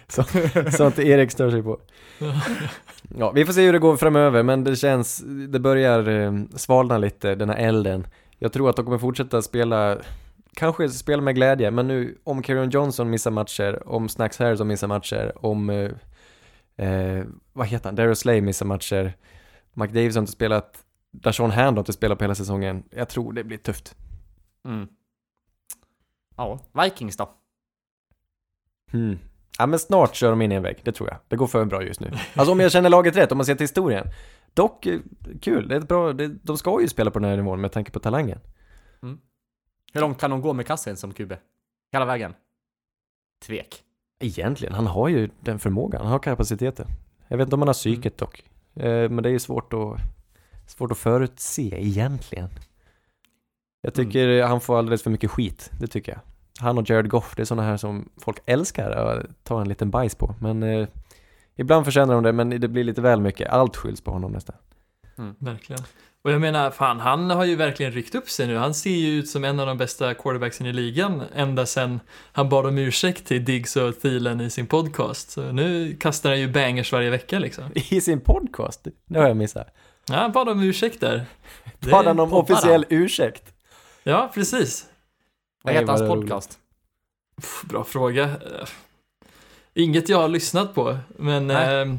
Sånt Erik stör sig på. Ja, vi får se hur det går framöver, men det känns, det börjar eh, svalna lite, den här elden. Jag tror att de kommer fortsätta spela, kanske spela med glädje, men nu om Karen Johnson missar matcher, om Snacks Harrison missar matcher, om, eh, eh, vad heter han, Darius Slay missar matcher, Mike Davis har inte spelat, Dashon Hand har inte spelat på hela säsongen. Jag tror det blir tufft. Mm. Ja, Vikings då? Hmm. Ja men snart kör de in i en vägg, det tror jag. Det går för bra just nu. Alltså om jag känner laget rätt, om man ser till historien. Dock, eh, kul, det är ett bra, det, de ska ju spela på den här nivån med tanke på talangen. Hur långt kan de gå med kassen som QB? Hela vägen? Tvek. Egentligen, han har ju den förmågan, han har kapaciteten. Jag vet inte om han har psyket dock. Eh, men det är ju svårt att, svårt att förutse egentligen. Jag tycker han får alldeles för mycket skit, det tycker jag. Han och Jared Goff, det är sådana här som folk älskar att ta en liten bajs på. Men eh, ibland förtjänar de det, men det blir lite väl mycket. Allt skylls på honom nästan. Verkligen. Och jag menar, fan, han har ju verkligen ryckt upp sig nu. Han ser ju ut som en av de bästa quarterbacksen i ligan ända sedan han bad om ursäkt till Diggs och Thielen i sin podcast. Så nu kastar han ju bangers varje vecka liksom. I sin podcast? Det har jag missat. Ja, han bad om ursäkt där. Bad han om officiell ursäkt? Ja, precis. Vad heter hans podcast? Pff, Bra fråga. Eh, Inget jag har lyssnat på, men eh,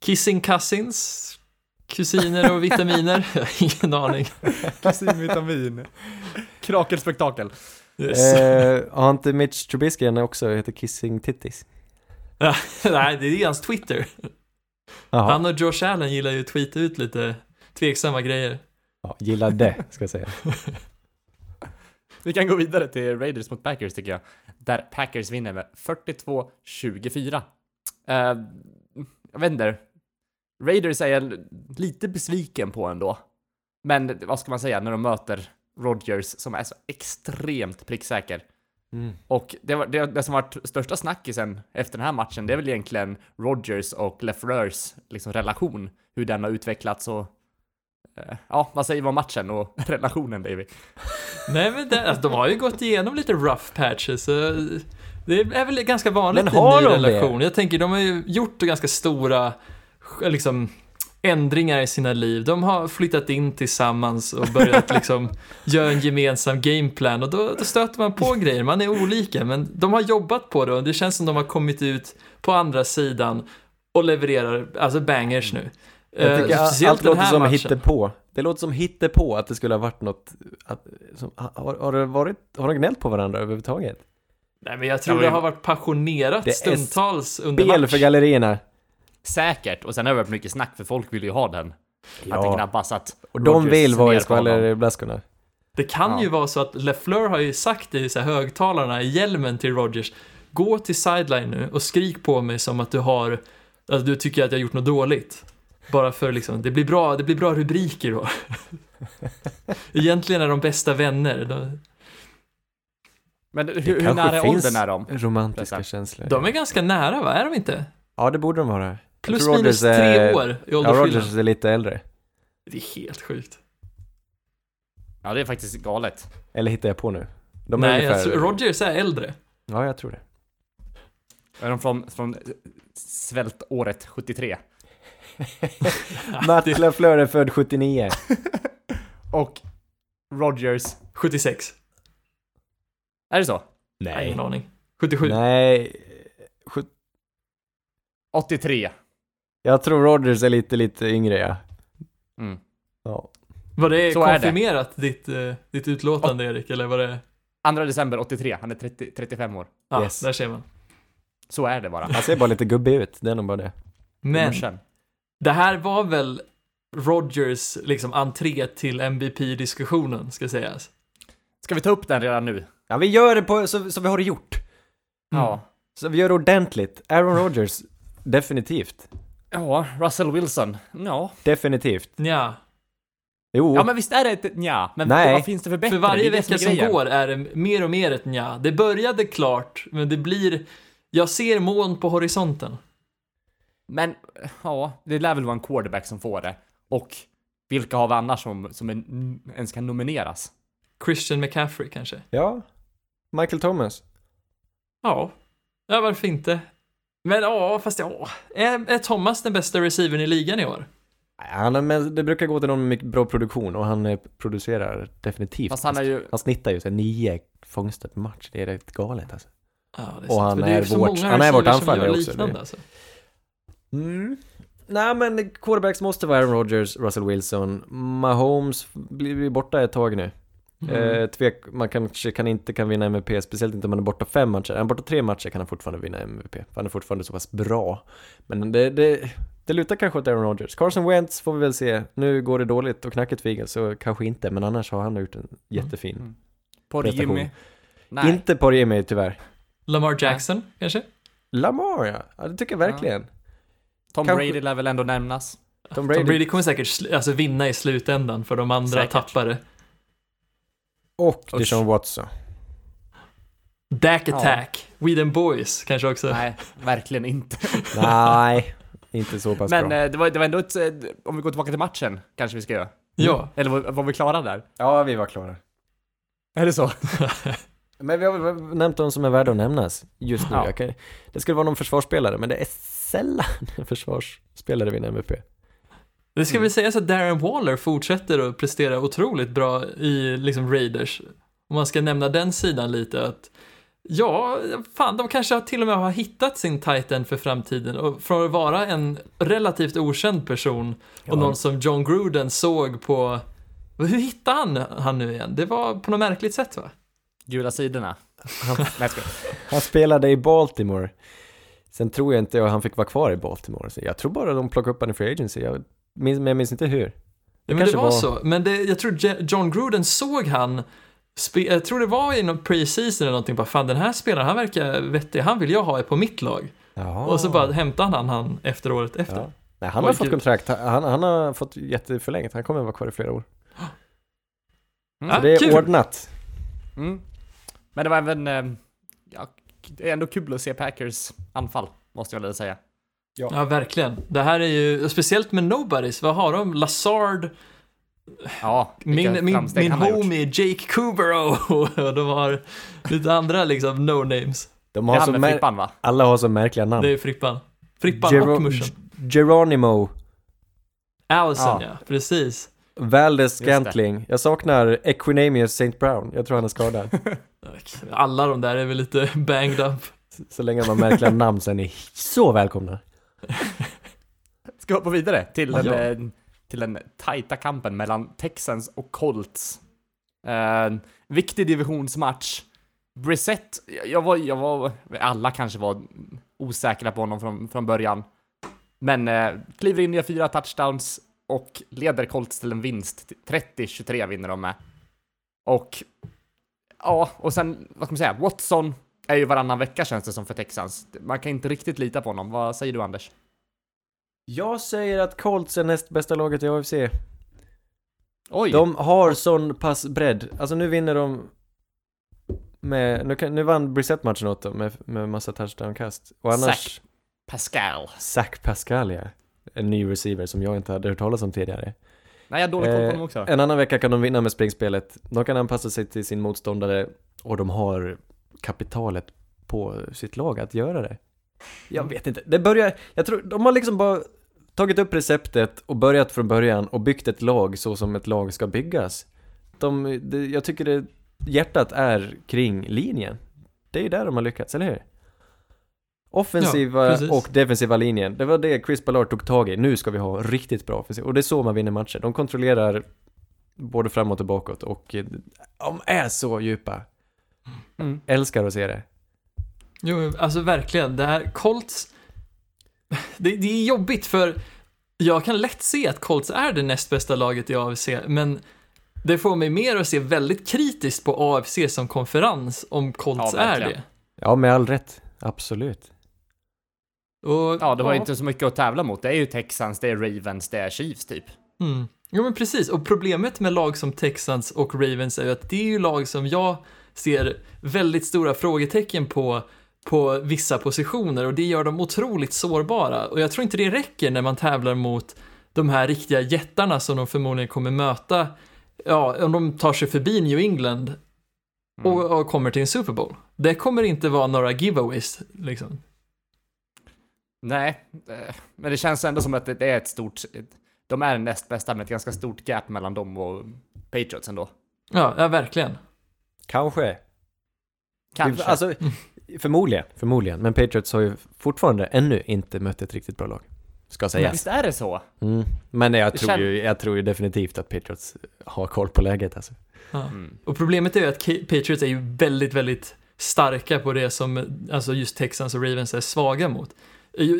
Kissing Cousins, kusiner och vitaminer, ingen aning. Kusinvitamin. Krakelspektakel. Yes. Eh, har inte Mitch Trubisky en också heter Kissing Titties? Nej, det är hans Twitter. Jaha, Han och Josh Allen gillar ju att tweeta ut lite tveksamma grejer. ja, gillar det, ska jag säga. Vi kan gå vidare till Raiders mot Packers tycker jag. Där Packers vinner med 42-24. Eh, jag vet inte. Raiders är jag lite besviken på ändå. Men vad ska man säga när de möter Rodgers som är så extremt pricksäker. Mm. Och det, var, det, det som varit största snackisen efter den här matchen, det är väl egentligen Rodgers och LeFleurs liksom relation. Hur den har utvecklats och ja, vad säger vi om matchen och relationen David? Nej men det, alltså, de har ju gått igenom lite rough patches. Så det är väl ganska vanligt Men i en ny de det? relation. Jag tänker, de har ju gjort ganska stora liksom, ändringar i sina liv. De har flyttat in tillsammans och börjat liksom göra en gemensam gameplan och då, då stöter man på grejer. Man är olika, men de har jobbat på det och det känns som de har kommit ut på andra sidan och levererar, alltså bangers nu. Jag Eh, tycker speciellt allt låter som hittepå. Det låter som hittepå att det skulle ha varit något, att, som, har, har det varit, har de gnällt på varandra överhuvudtaget? Nej men jag tror Ja, det har varit passionerat Det är stundtals under Spel match. för gallerierna. Säkert, och sen har det varit mycket snack för folk vill ju ha den. Att det gnabbas att och de vill vara i skvallerblaskorna. Det kan Ja. ju vara så att LeFleur har ju sagt i så här högtalarna i hjälmen till Rodgers Gå till sideline nu och skrik på mig som att du har Att du tycker att jag har gjort något dåligt Bara för liksom, det blir bra, det blir bra rubriker då Egentligen är de bästa vänner de, Men hur, hur nära finns åldern är de? romantiska känslor. de är ganska nära va, är de inte? Ja, det borde de vara. Plus minus tre är- år i Ja, åldersskillnad Rodgers är lite äldre. Det är helt sjukt Ja, det är faktiskt galet. Eller hittar jag på nu? De Nej, är jag ungefär... tror, Rodgers är äldre Ja, jag tror det. Är de från, från svältåret 73? Matt LaFleur är född 79. Och Rodgers. 76. Är det så? Nej. Ingen aning. 77. Nej. Sjut- 83. Jag tror Rodgers är lite, lite yngre ja. Mm. ja. Var det Så är det. konfirmerat ditt, eh, ditt utlåtande Erik, eller var det? 2 december 83. Han är 30, 35 år. Ja, Yes. där ser man. Så är det bara. Han ser bara lite gubbig ut, det är nog bara det. Men Morsan. Det här var väl Rodgers liksom entré till MVP-diskussionen, ska sägas. Ska vi ta upp den redan nu? Ja, vi gör det på, så, så vi har det gjort. Ja. Så vi gör det ordentligt. Aaron Rodgers, definitivt. Ja, Russell Wilson. Ja. Definitivt. Ja, Jo, Ja men visst är det ett nja, men Nej. vad finns det för bättre? för varje vecka som grejen. går är det mer och mer ett nja. Det började klart, men det blir... Jag ser moln på horisonten. Men, ja, det lär väl vara en quarterback som får det. Och vilka har vi annars som, som är, ens kan nomineras? Christian McCaffrey kanske? ja. Michael Thomas. Ja, ja varför inte? Men ja, fast ja, är, är Thomas den bästa receivern i ligan i år? Nej, Han är, men det brukar gå till någon med mycket bra produktion och han eh, producerar definitivt. Fast han är ju... Han snittar ju så nio fångster per match. Det är rätt galet alltså. Ja, det är Och sant. han är är vårt- han är vårt anfallare också, Alltså. Mm. Nej men quarterbacks måste vara Aaron Rodgers, Russell Wilson. Mahomes blir blir borta ett tag nu. Mm. Eh, tvek, man kanske kan inte kan vinna MVP, speciellt inte om man är borta fem matcher. Är han borta tre matcher kan han fortfarande vinna MVP. För han är fortfarande så pass bra. Men det, det, det lutar kanske åt Aaron Rodgers. Carson Wentz får vi väl se. Nu går det dåligt och knackigt för Eagles, så kanske inte. Men annars har han gjort en jättefin. Mm. Prestation. Jimmy? Nej. Inte på Jimmy tyvärr. Lamar Jackson, kanske? Lamar ja, ja det tycker jag verkligen. Tom kanske- Brady lär väl ändå nämnas. Tom Brady, Tom Brady kommer säkert alltså, vinna i slutändan för de andra Säkert. tappare. och. Deshaun Watson. Dak Ja. attack, We them boys kanske också. Nej, verkligen inte. Nej, inte så pass Men bra. eh, det var, det var ändå ett... eh, Om vi går tillbaka till matchen, kanske vi ska göra. Ja, Eller var, var vi klara där? Ja, vi var klara. Är det så? Men vi har väl nämnt de som är värda att nämnas just nu. Ja. Kan, det skulle vara någon försvarsspelare, men det är sällan en försvarsspelare vinner MVP. det ska väl sägas att Darren Waller fortsätter att prestera otroligt bra i liksom Raiders. Om man ska nämna den sidan lite att Ja, fan, de kanske till och med har hittat sin titan för framtiden och från att vara en relativt okänd person och Ja. någon som John Gruden såg på hur hittade han han nu igen? Det var på något märkligt sätt va? Gula sidorna. Han spelade i Baltimore. Sen tror jag inte att han fick vara kvar i Baltimore. Så jag tror bara de plockade upp honom i Free Agency. Jag minns, men jag minns inte hur. Ja, men det var, var- så. Men det, jag tror John Gruden såg han, spe, jag tror det var i någon pre-season eller någonting, bara fan den här spelaren, han verkar vettig, han vill jag ha på mitt lag. Jaha. Och så bara hämtade han han efter året efter. Ja. Nej, han har Oj, fått gud. kontrakt. Han, han har fått jätteförlängt. Han kommer att vara kvar i flera år. Mm. Så det är kul. ordnat. Mm. Men det var även... eh, Ja, det är ändå kul att se Packers anfall, måste jag väl säga. Ja, verkligen. Det här är ju, speciellt med Nobodies, vad har de? Lazard, Ja, min, min, min homie Jake Kubero och de har lite andra liksom no-names. De Det har är så han med Frippan va? alla har så märkliga namn. Det är Frippan. Frippan Gero- och Muschen. Geronimo. Allison, ja. Ja. precis. Valdes det. Scantling. Jag saknar Equinamius St. Brown. Jag tror han är skadad. Alla de där är väl lite banged up. så länge de har märkliga namn så är ni så välkomna. Ska vi hoppa vidare till den, Ja. eh, till den tajta kampen mellan Texans och Colts. Eh, viktig divisionsmatch. Brissett, jag var, jag var, alla kanske var osäkra på honom från, från början. Men eh, kliver in, gör fyra touchdowns och leder Colts till en vinst. 30-23 vinner de med. Och ja, och sen, vad ska man säga, Watson är ju varannan vecka känns det som för Texans. Man kan inte riktigt lita på honom. Vad säger du Anders? Jag säger att Colts är näst bästa laget i AFC. Oj! De har sån pass bredd. Alltså nu vinner de med, nu, kan, nu vann Brissett matchen åt dem med, med massa touchdown-kast. Och annars, Zach Pascal. Zach Pascal ja. En ny receiver som jag inte hade hört talas om tidigare. Nej, jag har dålig koll på Eh, honom också. En annan vecka kan de vinna med springspelet. De kan anpassa sig till sin motståndare och de har kapitalet på sitt lag att göra det. Jag Mm. vet inte. Det börjar, jag tror, de har liksom bara tagit upp receptet och börjat från början och byggt ett lag så som ett lag ska byggas. de, det, jag tycker det, hjärtat är kring linjen. Det är ju där de har lyckats, eller hur? Offensiva Ja, och defensiva linjen, det var det Chris Ballard tog tag i. Nu ska vi ha riktigt bra offensiv. Och det är så man vinner matcher. De kontrollerar både framåt och bakåt och eh, de är så djupa. Mm. Älskar att se det. Jo, alltså verkligen. Det här Colts, det, det är jobbigt för jag kan lätt se att Colts är det näst bästa laget i AFC, men det får mig mer att se väldigt kritiskt på AFC som konferens om Colts Ja, är det. Ja, med all rätt. Absolut. Och, Ja, det var inte så mycket att tävla mot. Det är ju Texans, det är Ravens, det är Chiefs typ. Mm. Jo men precis, och problemet med lag som Texans och Ravens är ju att det är ju lag som jag ser väldigt stora frågetecken på på vissa positioner och det gör dem otroligt sårbara och jag tror inte det räcker när man tävlar mot de här riktiga jättarna som de förmodligen kommer möta ja, om de tar sig förbi New England och, och kommer till en Super Bowl. Det kommer inte vara några giveaways liksom. Nej, eh, men det känns ändå som att det är ett stort... De är näst bästa med ett ganska stort gap mellan dem och Patriots ändå. Ja, ja verkligen. Kanske. Kanske. Alltså, förmodligen, förmodligen. Men Patriots har ju fortfarande ännu inte mött ett riktigt bra lag. Ska Men sägas. Visst är det så? Mm. Men jag tror, kän- ju, jag tror ju definitivt att Patriots har koll på läget alltså. Ja. Mm. Och problemet är ju att Patriots är ju väldigt, väldigt starka på det som alltså just Texans och Ravens är svaga mot.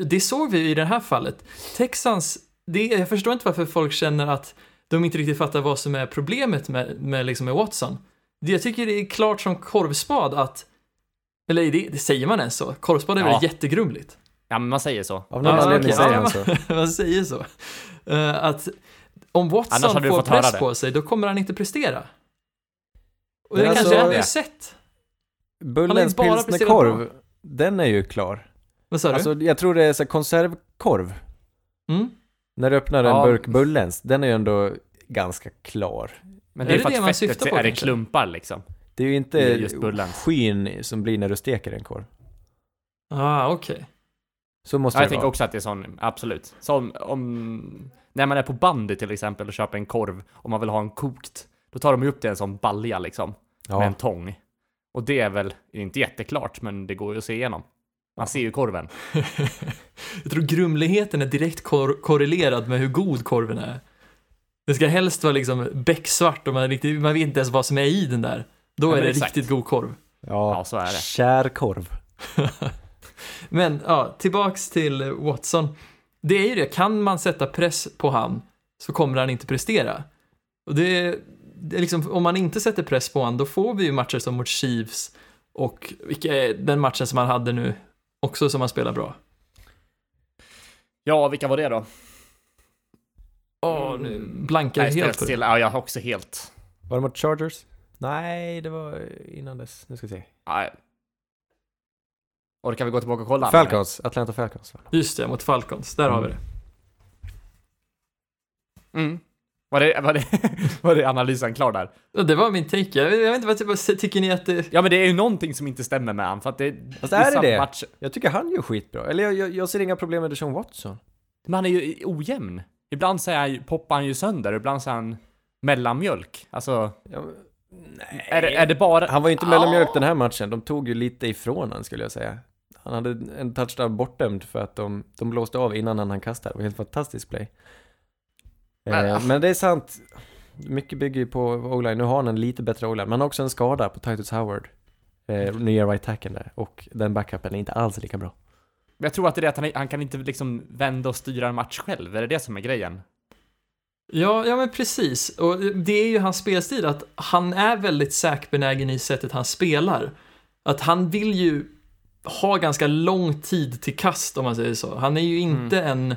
Det såg vi i det här fallet. Texans, det, jag förstår inte varför folk känner att de inte riktigt fattar vad som är problemet med, med, liksom med Watson. Det, jag tycker det är klart som korvspad att, eller det, det säger man ens så? Korvspad är väl Ja. jättegrumligt? Ja, men man säger så. Av någon Ja, anledning okej. säger Ja, han så. man säger så. Eh, att om Watson får press på sig, då kommer han inte prestera. Och Men det alltså- kanske har vi det. sett. Bullens bara pilsner presterat korv, den är ju klar. Vad sa du? Alltså jag tror det är så här konservkorv. Mm? När du öppnar en Ja. burk Bullens, den är ju ändå ganska klar. Men Är det är det för det att man fettet syftar på är det kanske? klumpar liksom. Det är ju Det inte är just Bullens. skyn som blir när du steker en korv. Ah, okej. Så måste Ja, jag det tänker vara. också att det är sån, absolut. Som om, när man är på bandy till exempel och köper en korv och man vill ha en kokt, då tar de ju upp det i en sån balja liksom, med Ja. en tång. Och det är väl inte jätteklart, men det går ju att se igenom. Man ser ju korven. Jag tror grumligheten är direkt kor- korrelerad med hur god korven är. Det ska helst vara liksom becksvart och man, riktigt, man vet inte ens vad som är i den där. Då Ja, är det exakt. riktigt god korv. Ja, Ja, så är det. kärkorv. Men ja, tillbaks till Watson. Det är ju det, kan man sätta press på han så kommer han inte prestera. Och det är, det är liksom, om man inte sätter press på han, då får vi ju matcher som mot Chiefs och vilka den matchen som han hade nu också som han spelar bra. Ja, vilka var det då? Åh, nu blankar jag helt still. Ja, jag har också helt... Var det mot Chargers? Nej, det var innan dess. Nu ska vi se. Nej. Orkar vi gå tillbaka och kolla? Falcons, Atlanta Falcons va? Just det, mot Falcons, där har vi det. Mm. Var det, var, det, var det analysen klar där? Ja, Det var min take. Jag vet, inte, vad, vad tycker ni att det... Ja, men det är ju någonting som inte stämmer med han, för att det... Fast är det det? Matcher, Jag tycker han gör skitbra. Eller jag, jag, jag ser inga problem med Deshaun Watson. men han är ju ojämn. Ibland så är poppar han ju sönder, ibland så är han mellanmjölk. Alltså, Ja, nej. är det, är det bara... Han var ju inte mellanmjölk den här matchen. De tog ju lite ifrån han skulle jag säga. Han hade en touchdown bortdömd för att de, de blåste av innan han hann kasta. Det var helt fantastiskt play. Men, Eh, men det är sant. Mycket bygger ju på o-line. Nu har han en lite bättre o-line. Men också en skada på Titus Howard. Eh, nya right tacken där. Och den backupen är inte alls lika bra. Jag tror att det är att han, han kan inte liksom vända och styra en match själv. Är det det som är grejen? Ja, ja men precis. Och det är ju hans spelstil, att han är väldigt säkbenägen i sättet han spelar. Att han vill ju ha ganska lång tid till kast om man säger så. Han är ju inte en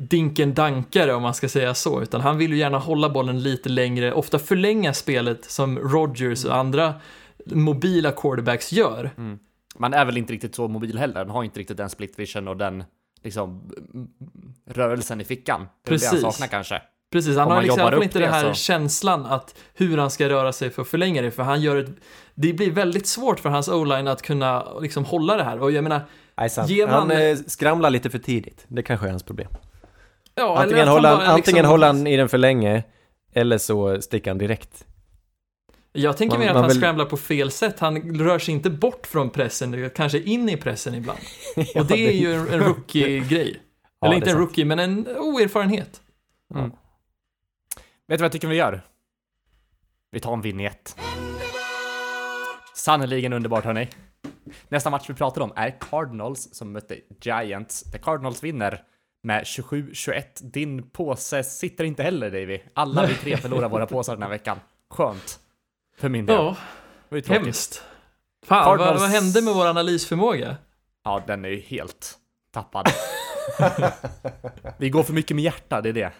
dinken-dankare om man ska säga så, utan han vill ju gärna hålla bollen lite längre, ofta förlänga spelet som Rodgers och andra mobila quarterbacks gör. Man är väl inte riktigt så mobil heller. Man har inte riktigt den split vision och den liksom mm, rörelsen i fickan. Det är det han Precis. saknar kanske. Precis, han har liksom inte det den här så- känslan att hur han ska röra sig för att förlänga det, för han gör ett, det blir väldigt svårt för hans o-line att kunna liksom hålla det här. Och jag menar, Nej. Ger Han man- eh, skramlar lite för tidigt. Det kanske är hans problem. Ja, eller Antingen, håller han, antingen liksom- han i den för länge, eller så sticker han direkt. Jag tänker Man- mer att han vill- scramblar på fel sätt. Han rör sig inte bort från pressen, kanske in i pressen ibland. Ja, Och det är ju en rookie-grej. Ja, Eller inte en rookie, men en oerfarenhet. Vet du vad jag tycker vi gör? Vi tar en vignett. Sannerligen underbart hörni. Nästa match vi pratar om är Cardinals som mötte Giants. Där Cardinals vinner med 27-21. Din påse sitter inte heller Davy. Alla vi tre förlorar våra påsar den här veckan. Skönt. För min del. Ja, Det var hemskt. Fan, vad, Cardinals- vad hände med vår analysförmåga? Ja, den är ju helt tappad. vi går för mycket med hjärta, det är det.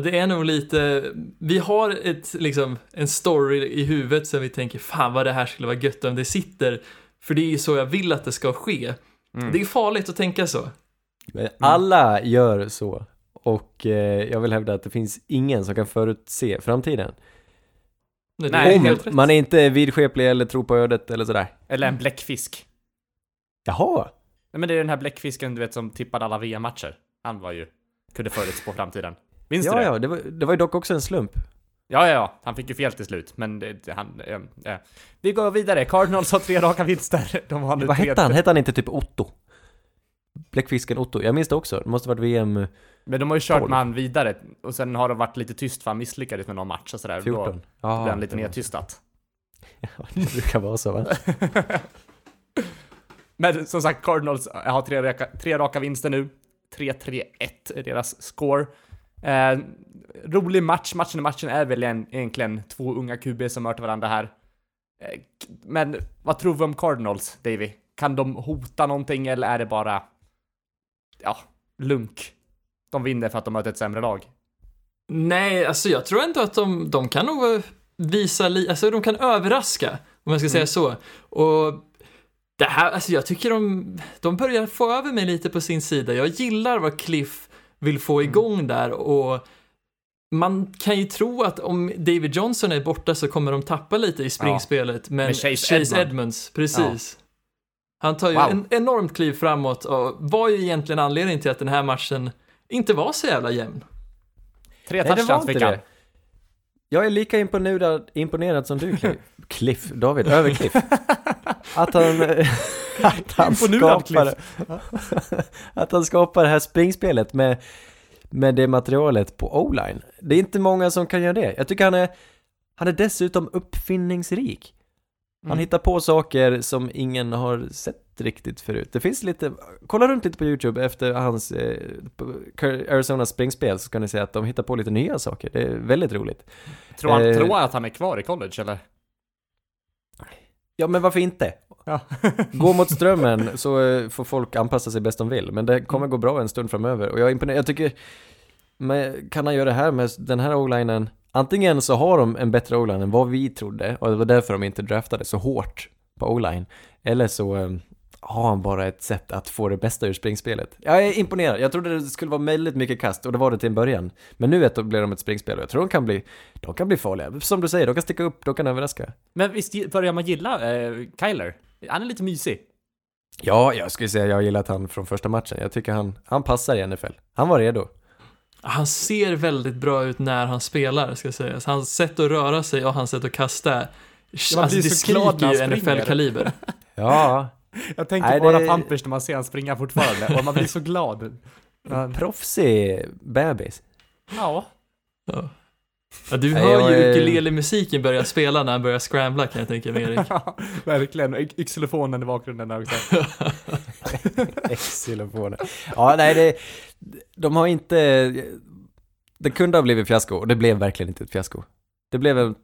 Det är nog lite, vi har ett, liksom, en story i huvudet som vi tänker, fan vad det här skulle vara gött om det sitter. För det är ju så jag vill att det ska ske. Mm. Det är farligt att tänka så. Men Alla gör så. Och eh, jag vill hävda att det finns ingen som kan förutse framtiden. Nej, Nej, det är Om helt rätt. man är inte vidskeplig eller tror på ödet eller sådär. Eller en bläckfisk. Jaha! Nej men det är den här bläckfisken du vet som tippade alla VM-matcher. Han var ju, kunde förutspå framtiden. Minns du Ja, det? ja, det var, det var ju dock också en slump. Ja, ja, ja. Han fick ju fel till slut, men det, han... Eh, eh. Vi går vidare. Cardinals har tre raka vinster. De har nu Vad tre... hette han? Hette han inte typ Otto? Bläckfisken Otto, jag minns det också. Det måste varit VM Men de har ju kört Tolv. med han vidare, och sen har det varit lite tyst för han misslyckades med någon match och sådär. 14. Då Ja, blev han lite det var- nedtystat. Ja, det brukar vara så va? Men som sagt, Cardinals har tre raka, tre raka vinster nu. 3-3-1 är deras score. Eh, rolig match. Matchen i matchen är väl en, egentligen två unga QB som möter varandra här. Eh, men vad tror vi om Cardinals, Davy? Kan de hota någonting eller är det bara, ja, lunk? De vinner för att de möter ett sämre lag. Nej, alltså jag tror ändå att de, de kan nog visa, li, alltså de kan överraska, om jag ska säga så. Och det här, alltså jag tycker de, de börjar få över mig lite på sin sida. Jag gillar vad Cliff vill få igång där och man kan ju tro att om David Johnson är borta så kommer de tappa lite i springspelet, men Med Chase Chase, Edmond. Edmonds, precis. Han tar ju Wow. en enormt kliv framåt och var ju egentligen anledningen till att den här matchen inte var så jävla jämn. Tre Nej, det var touchdowns inte fick han. det. Jag är lika imponerad, imponerad som du Cliff. Cliff, David, över Cliff. Att han, att han skapar, att han skapar det här springspelet med, med det materialet på O-line. Det är inte många som kan göra det. Jag tycker han är, han är dessutom uppfinningsrik. Han Mm. hittar på saker som ingen har sett riktigt förut. Det finns lite, kolla runt lite på YouTube efter hans eh, Arizona springspel så ska ni se att de hittar på lite nya saker. Det är väldigt roligt. Tror han, Eh. tror han att han är kvar i college eller? Ja, men varför inte? Ja. Gå mot strömmen så eh, får folk anpassa sig bäst de vill. Men det kommer gå bra en stund framöver. Och jag är imponerad. Jag tycker, men kan han göra det här med den här o-linen? Antingen så har de en bättre o-line än vad vi trodde och det var därför de inte draftade så hårt på o-line. Eller så eh, har han bara ett sätt att få det bästa ur springspelet. Jag är imponerad. Jag trodde det skulle vara väldigt mycket kast och det var det till en början. Men nu etablerar de ett springspel och jag tror de kan bli, de kan bli farliga. Som du säger, de kan sticka upp, de kan överraska. Men visst börjar man gilla eh, Kyler? Han är lite mysig. Ja, jag skulle säga jag har gillat han från första matchen. Jag tycker han, han passar i NFL. Han var redo. Han ser väldigt bra ut när han spelar, ska sägas. Hans sätt att röra sig och hans sätt att kasta, man alltså, det skriker ju. NFL-kaliber. Ja, Jag tänker Nej, på det- Pampers när man ser han springa fortfarande och man blir så glad. Ja. proffsig bebis. ja. Ja. Ja, du hör jag ju är- ukulele-musiken börja spela när han börjar scrambla kan jag tänka mig, Erik. verkligen. Y- Xylofonen i bakgrunden där också. Xylofoner. Ja, nej, det, de har inte... Det kunde ha blivit fiasko och det blev verkligen inte ett fiasko. Det blev en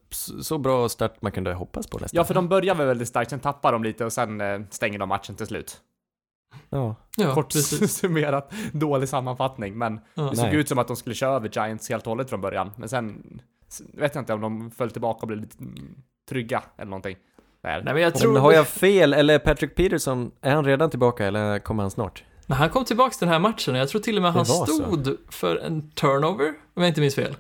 så bra start man kunde hoppas på nästan. Ja, för de börjar väl väldigt starkt, sen tappar de lite och sen eh, stänger de matchen till slut. Ja. Ja, Kort precis. summerat, dålig sammanfattning, men Ja. det såg Nej. ut som att de skulle köra över Giants helt och hållet från början. Men sen vet jag inte om de föll tillbaka och blev lite mm, trygga eller någonting. Där. Nej, men jag Men tror... har jag fel, eller Patrick Peterson, är han redan tillbaka eller kommer han snart? Men han kom tillbaks den här matchen och jag tror till och med han var så. stod för en turnover, om jag inte minns fel.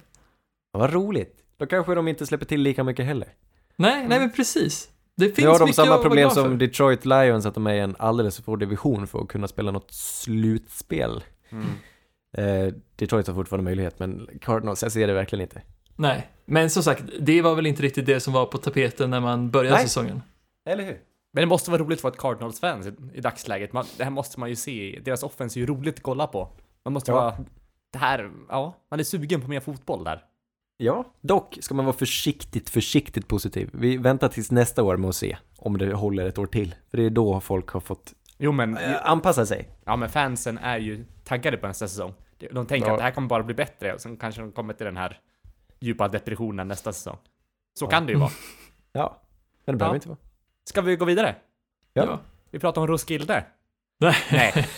Ja, vad roligt. Då kanske de inte släpper till lika mycket heller. Nej, nej men precis. Det finns Nu har de samma att vara problem som. Detroit Lions, att de är i en alldeles för svår division för att kunna spela något slutspel. Mm. Eh, Detroit har fortfarande möjlighet, men Cardinals, jag ser det verkligen inte. Nej, men som sagt, det var väl inte riktigt det som var på tapeten när man började Nej. säsongen. Eller hur? Men det måste vara roligt för ett Cardinals-fans i, i dagsläget. Man, det här måste man ju se. Deras offense är ju roligt att kolla på. Man måste Ja. vara... Det här, ja, man är sugen på mer fotboll där. Ja, dock ska man vara försiktigt, försiktigt positiv. Vi väntar tills nästa år med att se om det håller ett år till. För det är då folk har fått Jo men, eh, anpassa sig. ja men fansen är ju taggade på nästa säsong. De tänker Ja. att det här kommer bara bli bättre och sen kanske de kommer till den här djupa depressionen nästa säsong. Så Ja. kan det ju vara. Ja, men det behöver Ja. inte vara. Ska vi gå vidare? Ja. Vi pratar om Roskilde. Nej. Nej.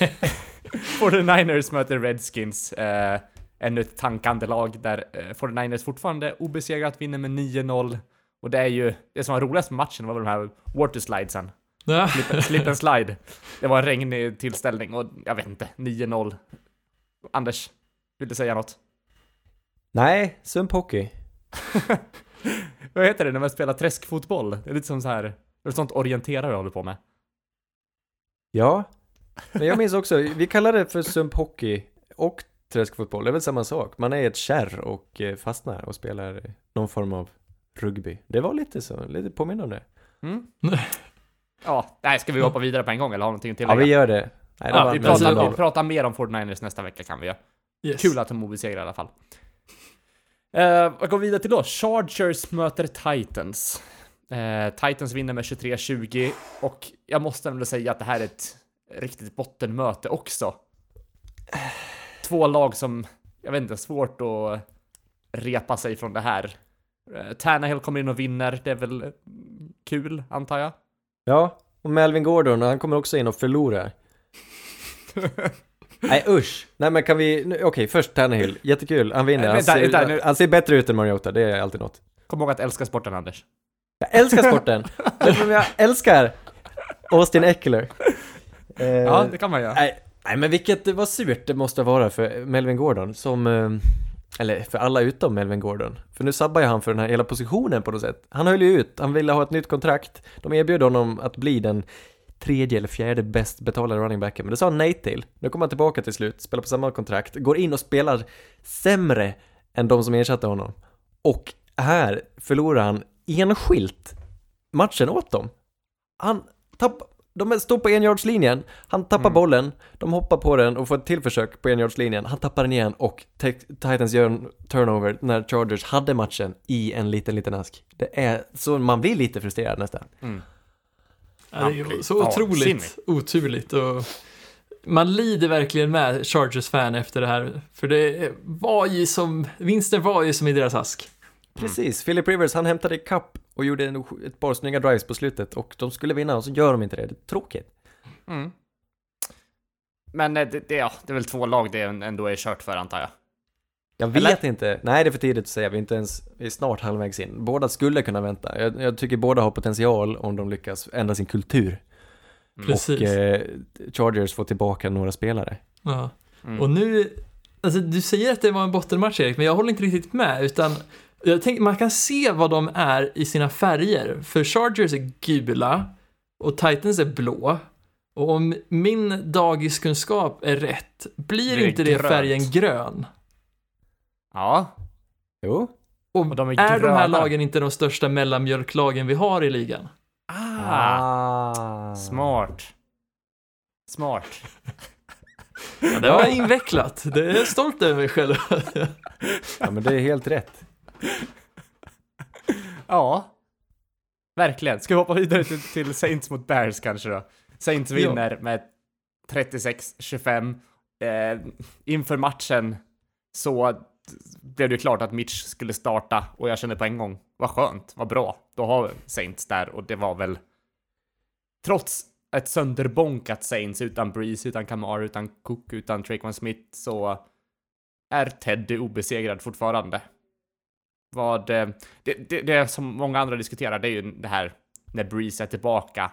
49ers möter Redskins. Eh, ännu ett tankande lag där eh, 49ers fortfarande obesegrat vinner med 9-0. Och det är ju, det som var roligast med matchen var väl de här water slidesen. Ja. Slip, slip and slide. Det var en regnig tillställning och jag vet inte, 9-0. Anders, vill du säga något? Nej, sumphockey. Vad heter det när man spelar träskfotboll? Det är lite som så här, det är sånt orienterare håller på med. Ja, men jag minns också, vi kallar det för sumphockey och träskfotboll. Det är väl samma sak. Man är ett kärr och eh, fastnar och spelar någon form av rugby. Det var lite så, lite påminnande. Mm? ja, nej, ska vi hoppa vidare på en gång eller ha någonting att Ja, tillägga? vi gör det. Nej, det Ja, vi, pratar, vi pratar mer om 49ers nästa vecka kan vi göra. Yes. Kul att de är obesegrade i alla fall. Uh, jag går vidare till då. Chargers möter Titans. Eh, Titans vinner med 23-20 och jag måste ändå säga att det här är ett riktigt bottenmöte också. Två lag som, jag vet inte, svårt att repa sig från det här. Uh, Tannehill kommer in och vinner, det är väl eh, kul, antar jag. Ja, och Melvin Gordon, han kommer också in och förlorar. Nej usch! Nej men kan vi, okej först Tannehill, jättekul, han vinner. Han ser, han ser bättre ut än Mariota, det är alltid något. Kom ihåg att älska sporten, Anders. Jag älskar sporten! Vet du vem jag älskar? Austin Eckler. Eh, Ja, det kan man göra. nej, nej men vilket, vad surt det måste vara för Melvin Gordon som, eh, eller för alla utom Melvin Gordon. För nu sabbar ju han för den här hela positionen på något sätt. Han höll ju ut, han ville ha ett nytt kontrakt. De erbjöd honom att bli den tredje eller fjärde bäst betalade running backen, men det sa han nej till. Nu kommer han tillbaka till slut, spelar på samma kontrakt, går in och spelar sämre än de som ersatte honom. Och här förlorar han enskilt matchen åt dem. Han tappar, de står på enjardslinjen, han tappar Mm. bollen, de hoppar på den och får ett till försök på enjardslinjen, han tappar den igen och Titans gör en turnover när Chargers hade matchen i en liten, liten ask. Det är så, man blir lite frustrerad nästan. Mm. Ja, det är så otroligt oturligt och man lider verkligen med Chargers-fan efter det här. För det var ju som, vinsten var ju som i deras ask. Precis, Philip Rivers han hämtade ikapp och gjorde en, ett par snygga drives på slutet och de skulle vinna och så gör de inte det. Det är tråkigt. Mm. Men eh, det, det, ja, det är väl två lag det ändå är kört för antar jag. Jag vet Eller? inte, nej det är för tidigt att säga, vi är inte ens, vi är snart halvvägs in. Båda skulle kunna vänta. Jag, jag tycker båda har potential om de lyckas ändra sin kultur. Precis. Och eh, Chargers får tillbaka några spelare. Ja. Mm. Och nu, alltså du säger att det var en bottenmatch Erik, men jag håller inte riktigt med, utan jag tänker man kan se vad de är i sina färger. För Chargers är gula och Titans är blå. Och om min dagiskunskap är rätt, blir Det är inte det grönt. färgen grön? Ja, Jo. Och, Och de är är, de här lagen inte de största mellanmjölklagen vi har i ligan? ah, Ah. smart. Smart. Det var invecklat, det är jag stolt över mig själv. Ja men det är helt rätt. Ja, verkligen. Ska vi hoppa vidare till, till Saints mot Bears kanske då? Saints vinner med 36-25. Eh, inför matchen så blev det klart att Mitch skulle starta och jag kände på en gång, vad skönt, vad bra. Då har Saints där och det var väl trots ett sönderbonkat Saints utan Breeze, utan Kamara, utan Cook, utan Traquan Smith så är Teddy obesegrad fortfarande. Vad, eh, det, det, det som många andra diskuterar, det är ju det här när Breeze är tillbaka.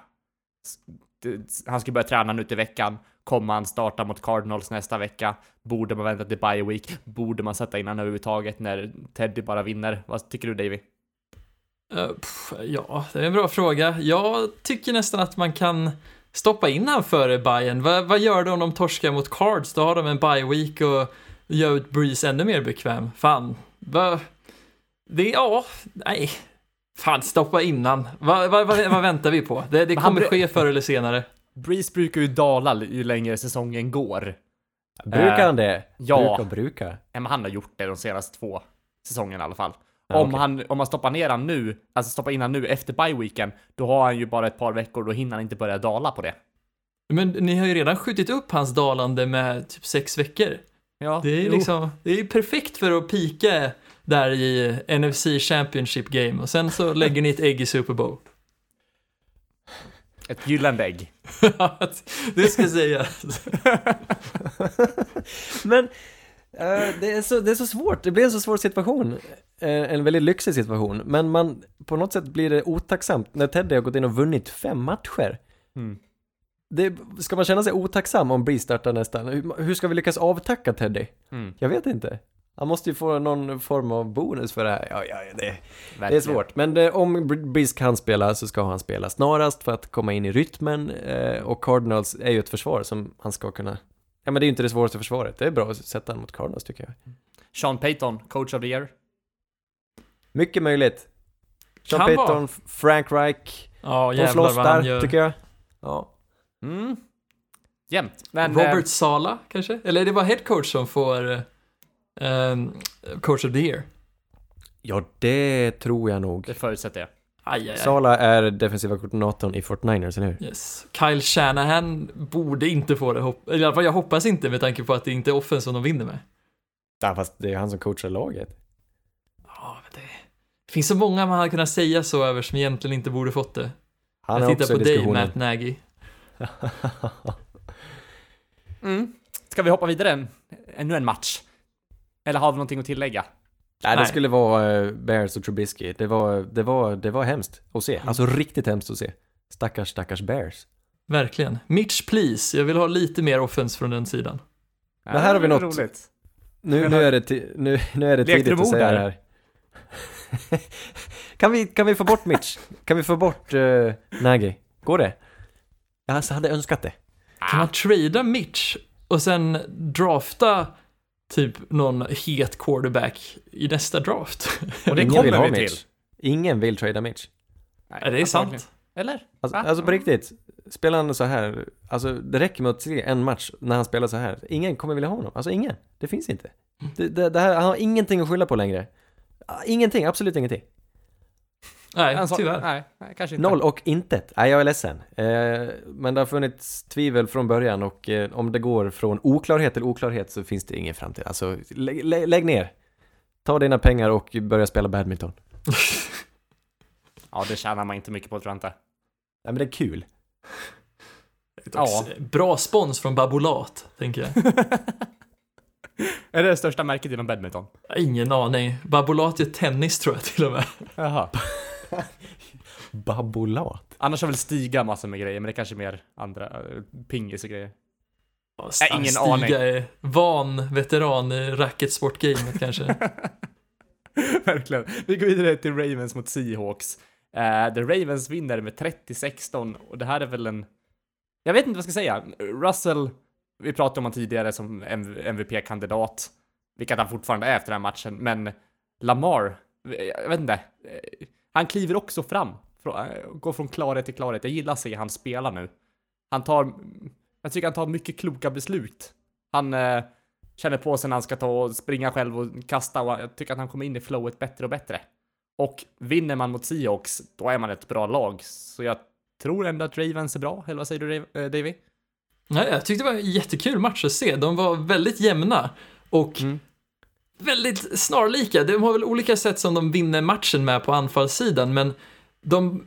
Han ska börja träna nu till veckan. Kommer han starta mot Cardinals nästa vecka? Borde man vänta till bye week? Borde man sätta in honom överhuvudtaget när Teddy bara vinner? Vad tycker du Davy? Eh, pff, ja, det är en bra fråga. Jag tycker nästan att man kan stoppa in han före Bayern. Vad, vad gör de om de torskar mot Cards? Då har de en bye week och gör Breeze ännu mer bekväm. Fan, vad... Det, ja, nej. Fan, stoppa innan. Vad va, va, vad väntar vi på? Det, det kommer ske förr eller senare. Breeze brukar ju dala ju längre säsongen går. Brukar han det? ja. Brukar och brukar. Ja, men han har gjort det de senaste två säsongerna i alla fall. Ja, om, okej. han, om man stoppar ner han nu, alltså stoppar in han nu efter bye weekend, då har han ju bara ett par veckor, då hinner han inte börja dala på det. Men ni har ju redan skjutit upp hans dalande med typ sex veckor. Ja, Det är jo. liksom, det är ju perfekt för att pika där i NFC Championship Game och sen så lägger ni ett ägg i Super Bowl. Ett gyllene ägg. det ska sägas. Men eh, det, är så, det är så svårt, det blir en så svår situation. Eh, en väldigt lyxig situation. Men man, på något sätt blir det otacksamt när Teddy har gått in och vunnit fem matcher. Mm. Det, ska man känna sig otacksam om Bree startar nästan? Hur, hur ska vi lyckas avtacka Teddy? Mm. Jag vet inte. Han måste ju få någon form av bonus för det här. Ja, ja, det, det är svårt. Men det, om Breeze kan spela så ska han spela snarast för att komma in i rytmen. Eh, och Cardinals är ju ett försvar som han ska kunna... Ja, men det är ju inte det svåraste försvaret. Det är bra att sätta honom mot Cardinals tycker jag. Sean Payton, coach of the year. Mycket möjligt. Sean Kan Payton, vara. Frank Reich. Ja, De jävlar slåss vad han där, gör. tycker jag. Ja. Mm. Jämnt. Men, Robert eh, Sala kanske? Eller är det bara head coach som får ehm, coach of the year? ja, det tror jag nog. det förutsätter jag. Aj, aj, aj. Sala är defensiva koordinatorn i 49ers, eller hur? Yes. Kyle Shanahan borde inte få det, hopp- i alla fall jag hoppas inte med tanke på att det inte är offense som de vinner med. Ja, fast det är han som coachar laget. Ja, men det... det finns så många man hade kunnat säga så över som egentligen inte borde fått det. Han jag tittar på dig. Matt Nagy. Mm. Ska vi hoppa vidare? Ännu en match? Eller har vi någonting att tillägga? Nej, det Nej. skulle vara eh, Bears och Trubisky. Det var, det var, det var hemskt att se. Alltså riktigt hemskt att se. Stackars, stackars Bears. Verkligen. Mitch, please. Jag vill ha lite mer offense från den sidan. Men här har vi det något. Roligt. Nu, nu är det, nu, nu är det tidigt att säga där? det här. kan, vi, kan vi få bort Mitch? Kan vi få bort uh, Nagy? Går det? Jag alltså hade önskat det. Kan man trada Mitch och sen drafta typ någon het quarterback i nästa draft? Och det kommer vi Mitch. till. Ingen vill trada Mitch. Nej, det är sant. Eller? Alltså, alltså på riktigt, spelar han så här, alltså det räcker med att se en match när han spelar så här. Ingen kommer vilja ha honom, alltså ingen. Det finns inte. Det, det, det här, han har ingenting att skylla på längre. Ah, Ingenting, absolut ingenting. Nej, Han sa- tyvärr. Nej, nej, kanske inte. Noll och intet. Nej, jag är ledsen. Eh, men det har funnits tvivel från början och eh, om det går från oklarhet till oklarhet så finns det ingen framtid. Alltså, lä lä lägg ner. Ta dina pengar och börja spela badminton. Ja, det tjänar man inte mycket på tror jag inte. Nej, men det är kul. Ja. Bra spons från Babolat, tänker jag. Är det det största märket inom badminton? Ingen aning. Babolat gör tennis tror jag till och med. Jaha. Babolat. Annars har väl Stiga massor med grejer, men det är kanske mer andra, eh, pingis och grejer. Ja, Nej, ingen Stiga aning. är van veteran i racketsportgamet kanske. Verkligen. Vi går vidare till Ravens mot Seahawks. Uh, the Ravens vinner med 30-16 och det här är väl en... Jag vet inte vad jag ska säga. Russell, vi pratade om honom tidigare som MVP-kandidat, vilket han fortfarande är efter den här matchen, men Lamar, jag vet inte, eh, han kliver också fram, eh, går från klarhet till klarhet. Jag gillar att se han spela nu. Han tar, jag tycker han tar mycket kloka beslut. Han eh, känner på sig när han ska ta och springa själv och kasta och jag tycker att han kommer in i flowet bättre och bättre. Och vinner man mot Seahawks, då är man ett bra lag. Så jag tror ändå att Ravens är bra, eller vad säger du eh, Davy? Nej, jag tyckte det var en jättekul match att se. De var väldigt jämna och Mm väldigt snarlika. De har väl olika sätt som de vinner matchen med på anfallssidan, men de,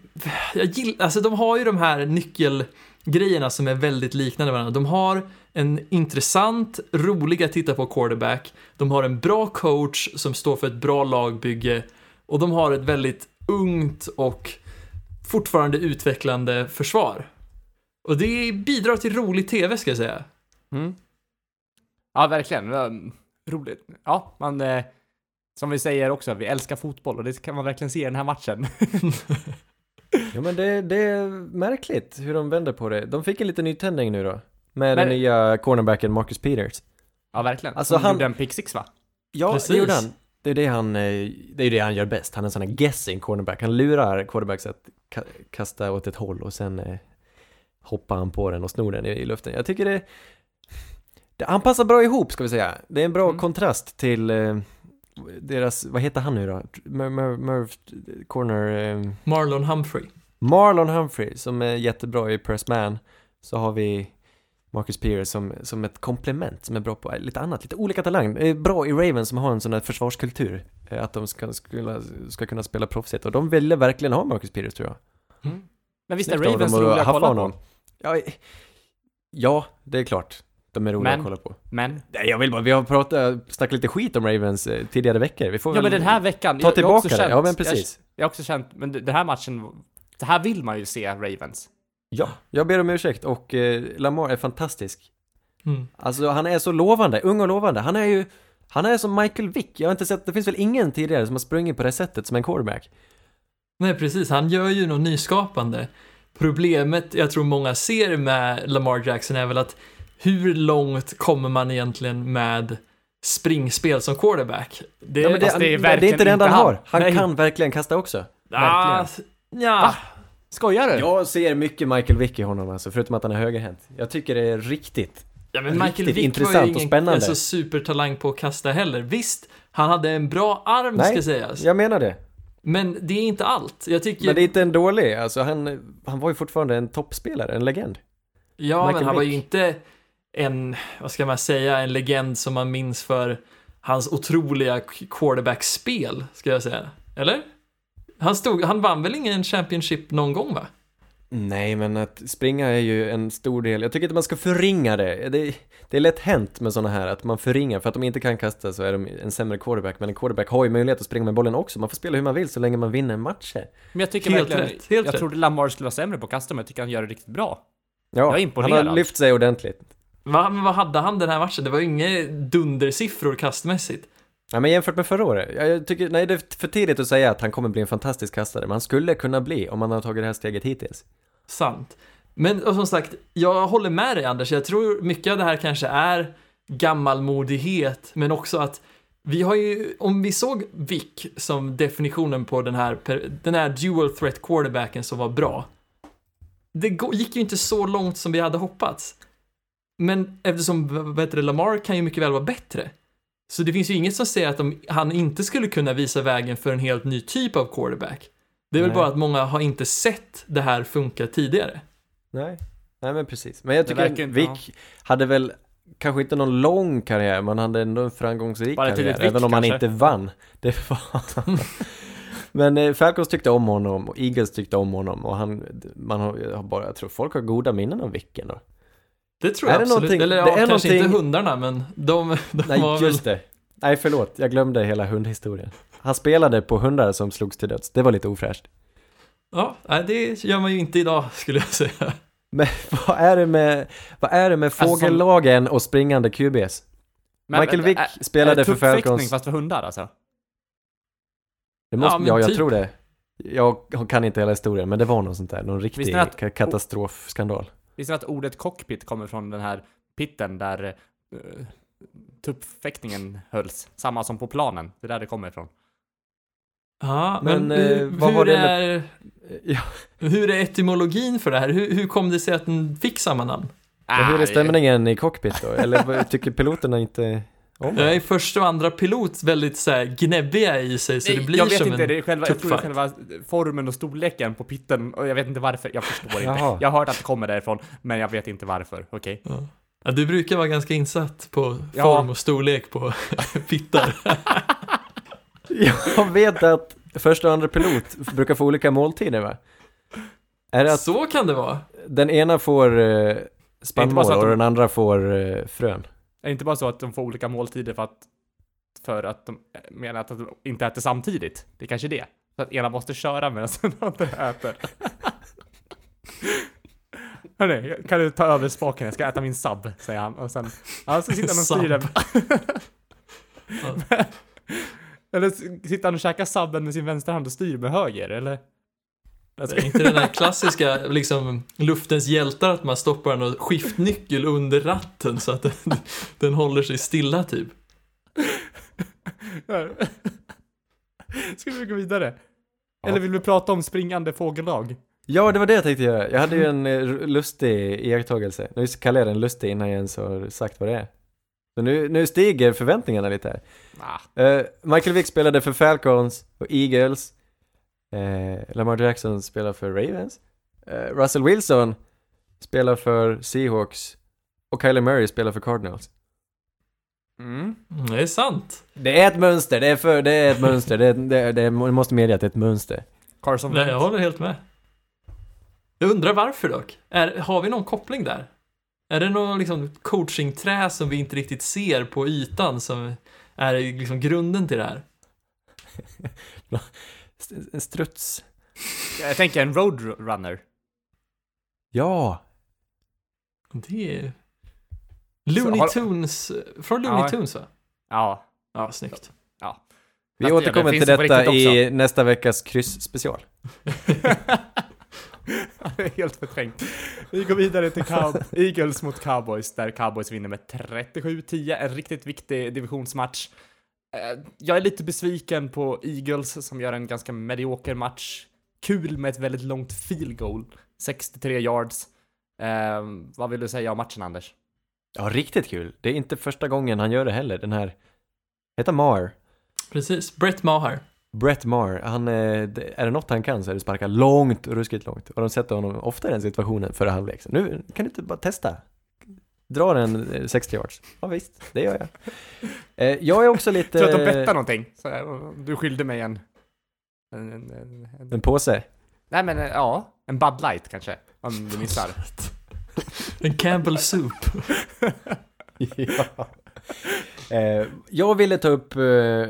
jag gillar, alltså de har ju de här nyckelgrejerna som är väldigt liknande varandra. De har en intressant, rolig att titta på quarterback. De har en bra coach som står för ett bra lagbygge och de har ett väldigt ungt och fortfarande utvecklande försvar. Och det bidrar till rolig tv ska jag säga. Mm. Ja, verkligen. Roligt. Ja, man... Eh, som vi säger också, vi älskar fotboll och det kan man verkligen se i den här matchen. Ja men det, det är märkligt hur de vänder på det. De fick en liten nytändning nu då. Med Men- den nya cornerbacken Marcus Peters. ja, verkligen. Alltså, han- gjorde en pick six, va? Ja, Precis. det gjorde han. Det är det han, eh, det är det han gör bäst. Han är en sån här guessing cornerback. Han lurar quarterbacks att ka kasta åt ett håll och sen eh, hoppar han på den och snor den i, luften. Jag tycker det, han passar bra ihop ska vi säga. Det är en bra Mm. kontrast till eh, deras, vad heter han nu då? Mer, mer, Merv, corner, eh, Marlon Humphrey. Marlon Humphrey som är jättebra i Press Man. Så har vi Marcus Peters som, som ett komplement som är bra på lite annat, lite olika talang. Bra i Ravens som har en sån här försvarskultur. eh, Att de ska, ska, ska kunna spela proffsigt. Och de ville verkligen ha Marcus Peters tror jag. Men visst är Ravens roliga att kolla på? Ja, ja, det är klart. De är roliga Men- att kolla på. Men, Nej, jag vill bara, vi har pratat, snackat lite skit om Ravens eh, tidigare veckor. Vi får ja men den här veckan, ta jag- jag har också tillbaka det. känt- Ja, men precis. Jag, jag har också känt, men den här matchen, det här vill man ju se Ravens. Ja, jag ber om ursäkt och eh, Lamar är fantastisk. Mm. Alltså han är så lovande, ung och lovande. Han är ju, han är som Michael Vick. Jag har inte sett, det finns väl ingen tidigare som har sprungit på det sättet som en quarterback. Nej, precis. Han gör ju något nyskapande. Problemet jag tror många ser med Lamar Jackson är väl att hur långt kommer man egentligen med springspel som quarterback? Det, Ja, men det, det är det, är inte det enda han har. Han Nej. kan verkligen kasta också. ah, ja. Skojar du? Jag ser mycket Michael Vick i honom alltså, förutom att han är högerhänt. Jag tycker det är riktigt. Ja, men Michael Riktigt Vick var intressant ju och ingen spännande. alltså, supertalang på att kasta heller. Visst, han hade en bra arm Nej, ska sägas. Jag menar det. Men det är inte allt. Jag tycker... Men det är inte en dålig, alltså han, han var ju fortfarande en toppspelare, en legend. Ja, Michael men han var ju Vick. inte en, vad ska man säga, en legend som man minns för hans otroliga quarterback-spel, ska jag säga. Eller? Han, stod, han vann väl ingen Championship någon gång, va? Nej, men att springa är ju en stor del. Jag tycker inte man ska förringa det. Det, det är lätt hänt med sådana här, att man förringar. För att de inte kan kasta så är de en sämre quarterback. Men en quarterback har ju möjlighet att springa med bollen också. Man får spela hur man vill så länge man vinner matcher. Men jag tycker Helt verkligen, rätt, helt jag rätt. trodde Lamar skulle vara sämre på att kasta, men jag tycker han gör det riktigt bra. Ja, Jag är han har lyft sig ordentligt. Va, men vad hade han den här matchen? Det var ju inga dundersiffror kastmässigt. Ja, men jämfört med förra året. Jag, tycker, nej det är för tidigt att säga att han kommer bli en fantastisk kastare. Men han skulle kunna bli om han har tagit det här steget hittills. Sant. Men och som sagt, jag håller med dig Anders. Jag tror mycket av det här kanske är gammalmodighet, men också att vi har ju, om vi såg Vick som definitionen på den här, den här dual threat quarterbacken som var bra. Det gick ju inte så långt som vi hade hoppats. Men eftersom, det, Lamar kan ju mycket väl vara bättre. Så det finns ju inget som säger att de, han inte skulle kunna visa vägen för en helt ny typ av quarterback. Det är väl Nej. bara att många har inte sett det här funka tidigare. Nej, nej men precis. Men jag tycker inte Vick hade väl kanske inte någon lång karriär, men han hade ändå en framgångsrik Bara karriär. Vick, även om han inte vann. Det var... men eh, Falcons tyckte om honom och Eagles tyckte om honom och han, man har, jag har bara, jag tror folk har goda minnen av Vick ändå. Det tror Är jag det absolut. någonting- Eller ja, det är kanske någonting- inte hundarna, men de, de Nej, var väl... just det. Nej, förlåt. Jag glömde hela hundhistorien. Han spelade på hundar som slogs till döds. Det var lite ofräscht. Ja, det gör man ju inte idag, skulle jag säga. Men vad är det med, vad är det med Alltså, fågellagen och springande QBs? Men- Michael Vick ä- spelade är det för Falcons. fast för hundar alltså? Det måste, Ja, men ja, jag typ. tror det. Jag kan inte hela historien, men det var något sånt där. Någon riktig att- ka- katastrofskandal. Visste att ordet cockpit kommer från den här pitten där uh, tuppfäktningen hölls? Samma som på planen. Det är där det kommer ifrån. Ja, men, Men, hur, eh, vad hur, var det är, Ja, hur är etymologin för det här? Hur, hur kom det sig att den fick samma namn? men hur är Ah, stämningen i cockpit då? Eller vad- tycker piloterna inte om Jag det? är första och andra pilot väldigt så här gnäbbiga i sig, så det Nej, blir jag vet som inte, en... det är själva, jag tror det är själva formen och storleken på pitten och jag vet inte varför, jag förstår inte. Jaha. Jag har hört att det kommer därifrån, men jag vet inte varför, okej? Ja. Ja, du brukar vara ganska insatt på Ja. form och storlek på pittar. Jag vet att första och andra pilot brukar få olika måltider va? Är det att Så kan det vara. den ena får eh, spannmål och de- den andra får eh, frön? Är det inte bara så att de får olika måltider för att, för att de menar att de inte äter samtidigt? Det är kanske det. Så att ena måste köra medan den andra äter. Hörni, kan du ta över spaken? Jag ska äta min sub, säger han. Och sen, ja, så sitter han och styr den. Eller sitter han och käkar subben med sin vänsterhand och styr med höger, eller? Är inte den där klassiska, liksom, luftens hjältar, att man stoppar en skiftnyckel under ratten så att den, den håller sig stilla typ. Ska vi gå vidare? Ja. Eller vill vi prata om springande fågellag? Ja, det var det jag tänkte göra. Jag hade ju en eh, lustig iakttagelse. Nu kallar jag den lustig innan jag ens har sagt vad det är. Så nu, nu stiger förväntningarna lite här. Ah, Eh, Michael Vick spelade för Falcons och Eagles. Eh, Lamar Jackson spelar för Ravens. Eh, Russell Wilson spelar för Seahawks. Och Kyler Murray spelar för Cardinals. mm. Mm, Det är sant. Det är ett mönster, det är, för, det är ett mönster. Det, det, det, man måste medge att det är ett mönster. Carson Nej, jag håller helt med. Jag undrar varför dock. Är, har vi någon koppling där? Är det någon liksom coachingträ som vi inte riktigt ser på ytan som är liksom grunden till det här? En struts. Jag tänker en roadrunner. Ja! Det är... Looney har- Tunes, från Looney Ja. Tunes va? Ja. Ja, snyggt. Vi Fast det- återkommer det finns till detta i nästa veckas kryss-special. Det är helt förträngt. Vi går vidare till Cow- Eagles mot Cowboys, där Cowboys vinner med 37-10. En riktigt viktig divisionsmatch. Eh, Jag är lite besviken på Eagles som gör en ganska medioker match. Kul med ett väldigt långt field goal. 63 yards. Eh, vad vill du säga om matchen, Anders? Ja, riktigt kul. Det är inte första gången han gör det heller, den här... Heter Mar. Precis. Brett Maher. Brett Mar, han, eh, är det något han kan så är det sparka långt, ruskigt långt. Och de sätter honom ofta i den situationen före halvlek. Nu kan du inte bara testa? Dra den eh, 60 yards. Ja visst, det gör jag. Eh, jag är också lite... Jag tror att de bettar någonting. Så eh, du skyllde mig en... En, en, en, en... En påse. Nej men eh, ja, en Bud Light kanske. Om du missar. En Campbell Soup. ja. eh, jag ville ta upp eh,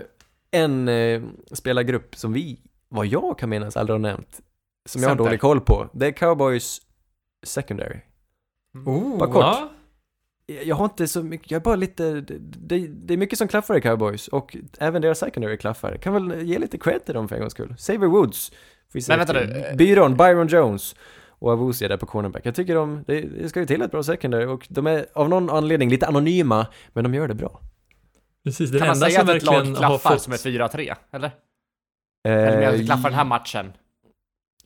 en eh, spelargrupp som vi, vad jag kan minnas, aldrig har nämnt. Som jag har Center. dålig koll på. Det är Cowboys Secondary. Oh, Bara kort. ja. Jag har inte så mycket, jag är bara lite, det, det, det är mycket som klaffar i Cowboys och även deras secondary klaffar. Kan väl ge lite cred till dem för en gångs skull. Xavier Woods, Men vänta nu, eh, Byron, Byron Jones och Avusia där på cornerback. Jag tycker de, det, det ska ju till ett bra secondary och de är av någon anledning lite anonyma, men de gör det bra. Precis, den Kan man säga som att ett lag klaffar fått... som är 4-3? Eller? Eller menar du att det Eh, klaffar den här matchen?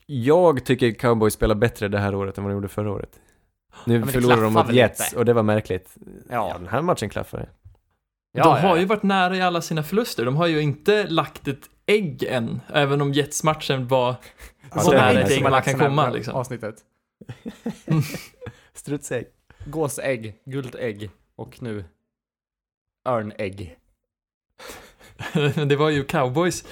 Jag tycker Cowboys spelar bättre det här året än vad de gjorde förra året. Nu det förlorade de mot Jets inte? och det var märkligt. Ja, Ja. den här matchen klaffar det. Ja, de ja, har ja. ju varit nära i alla sina förluster. De har ju inte lagt ett ägg än, även om Jets-matchen var Ja, så nära ett ägg man kan komma liksom. Avsnittet. Strutsägg. Gåsägg, guldägg och nu örnägg. det var ju cowboys,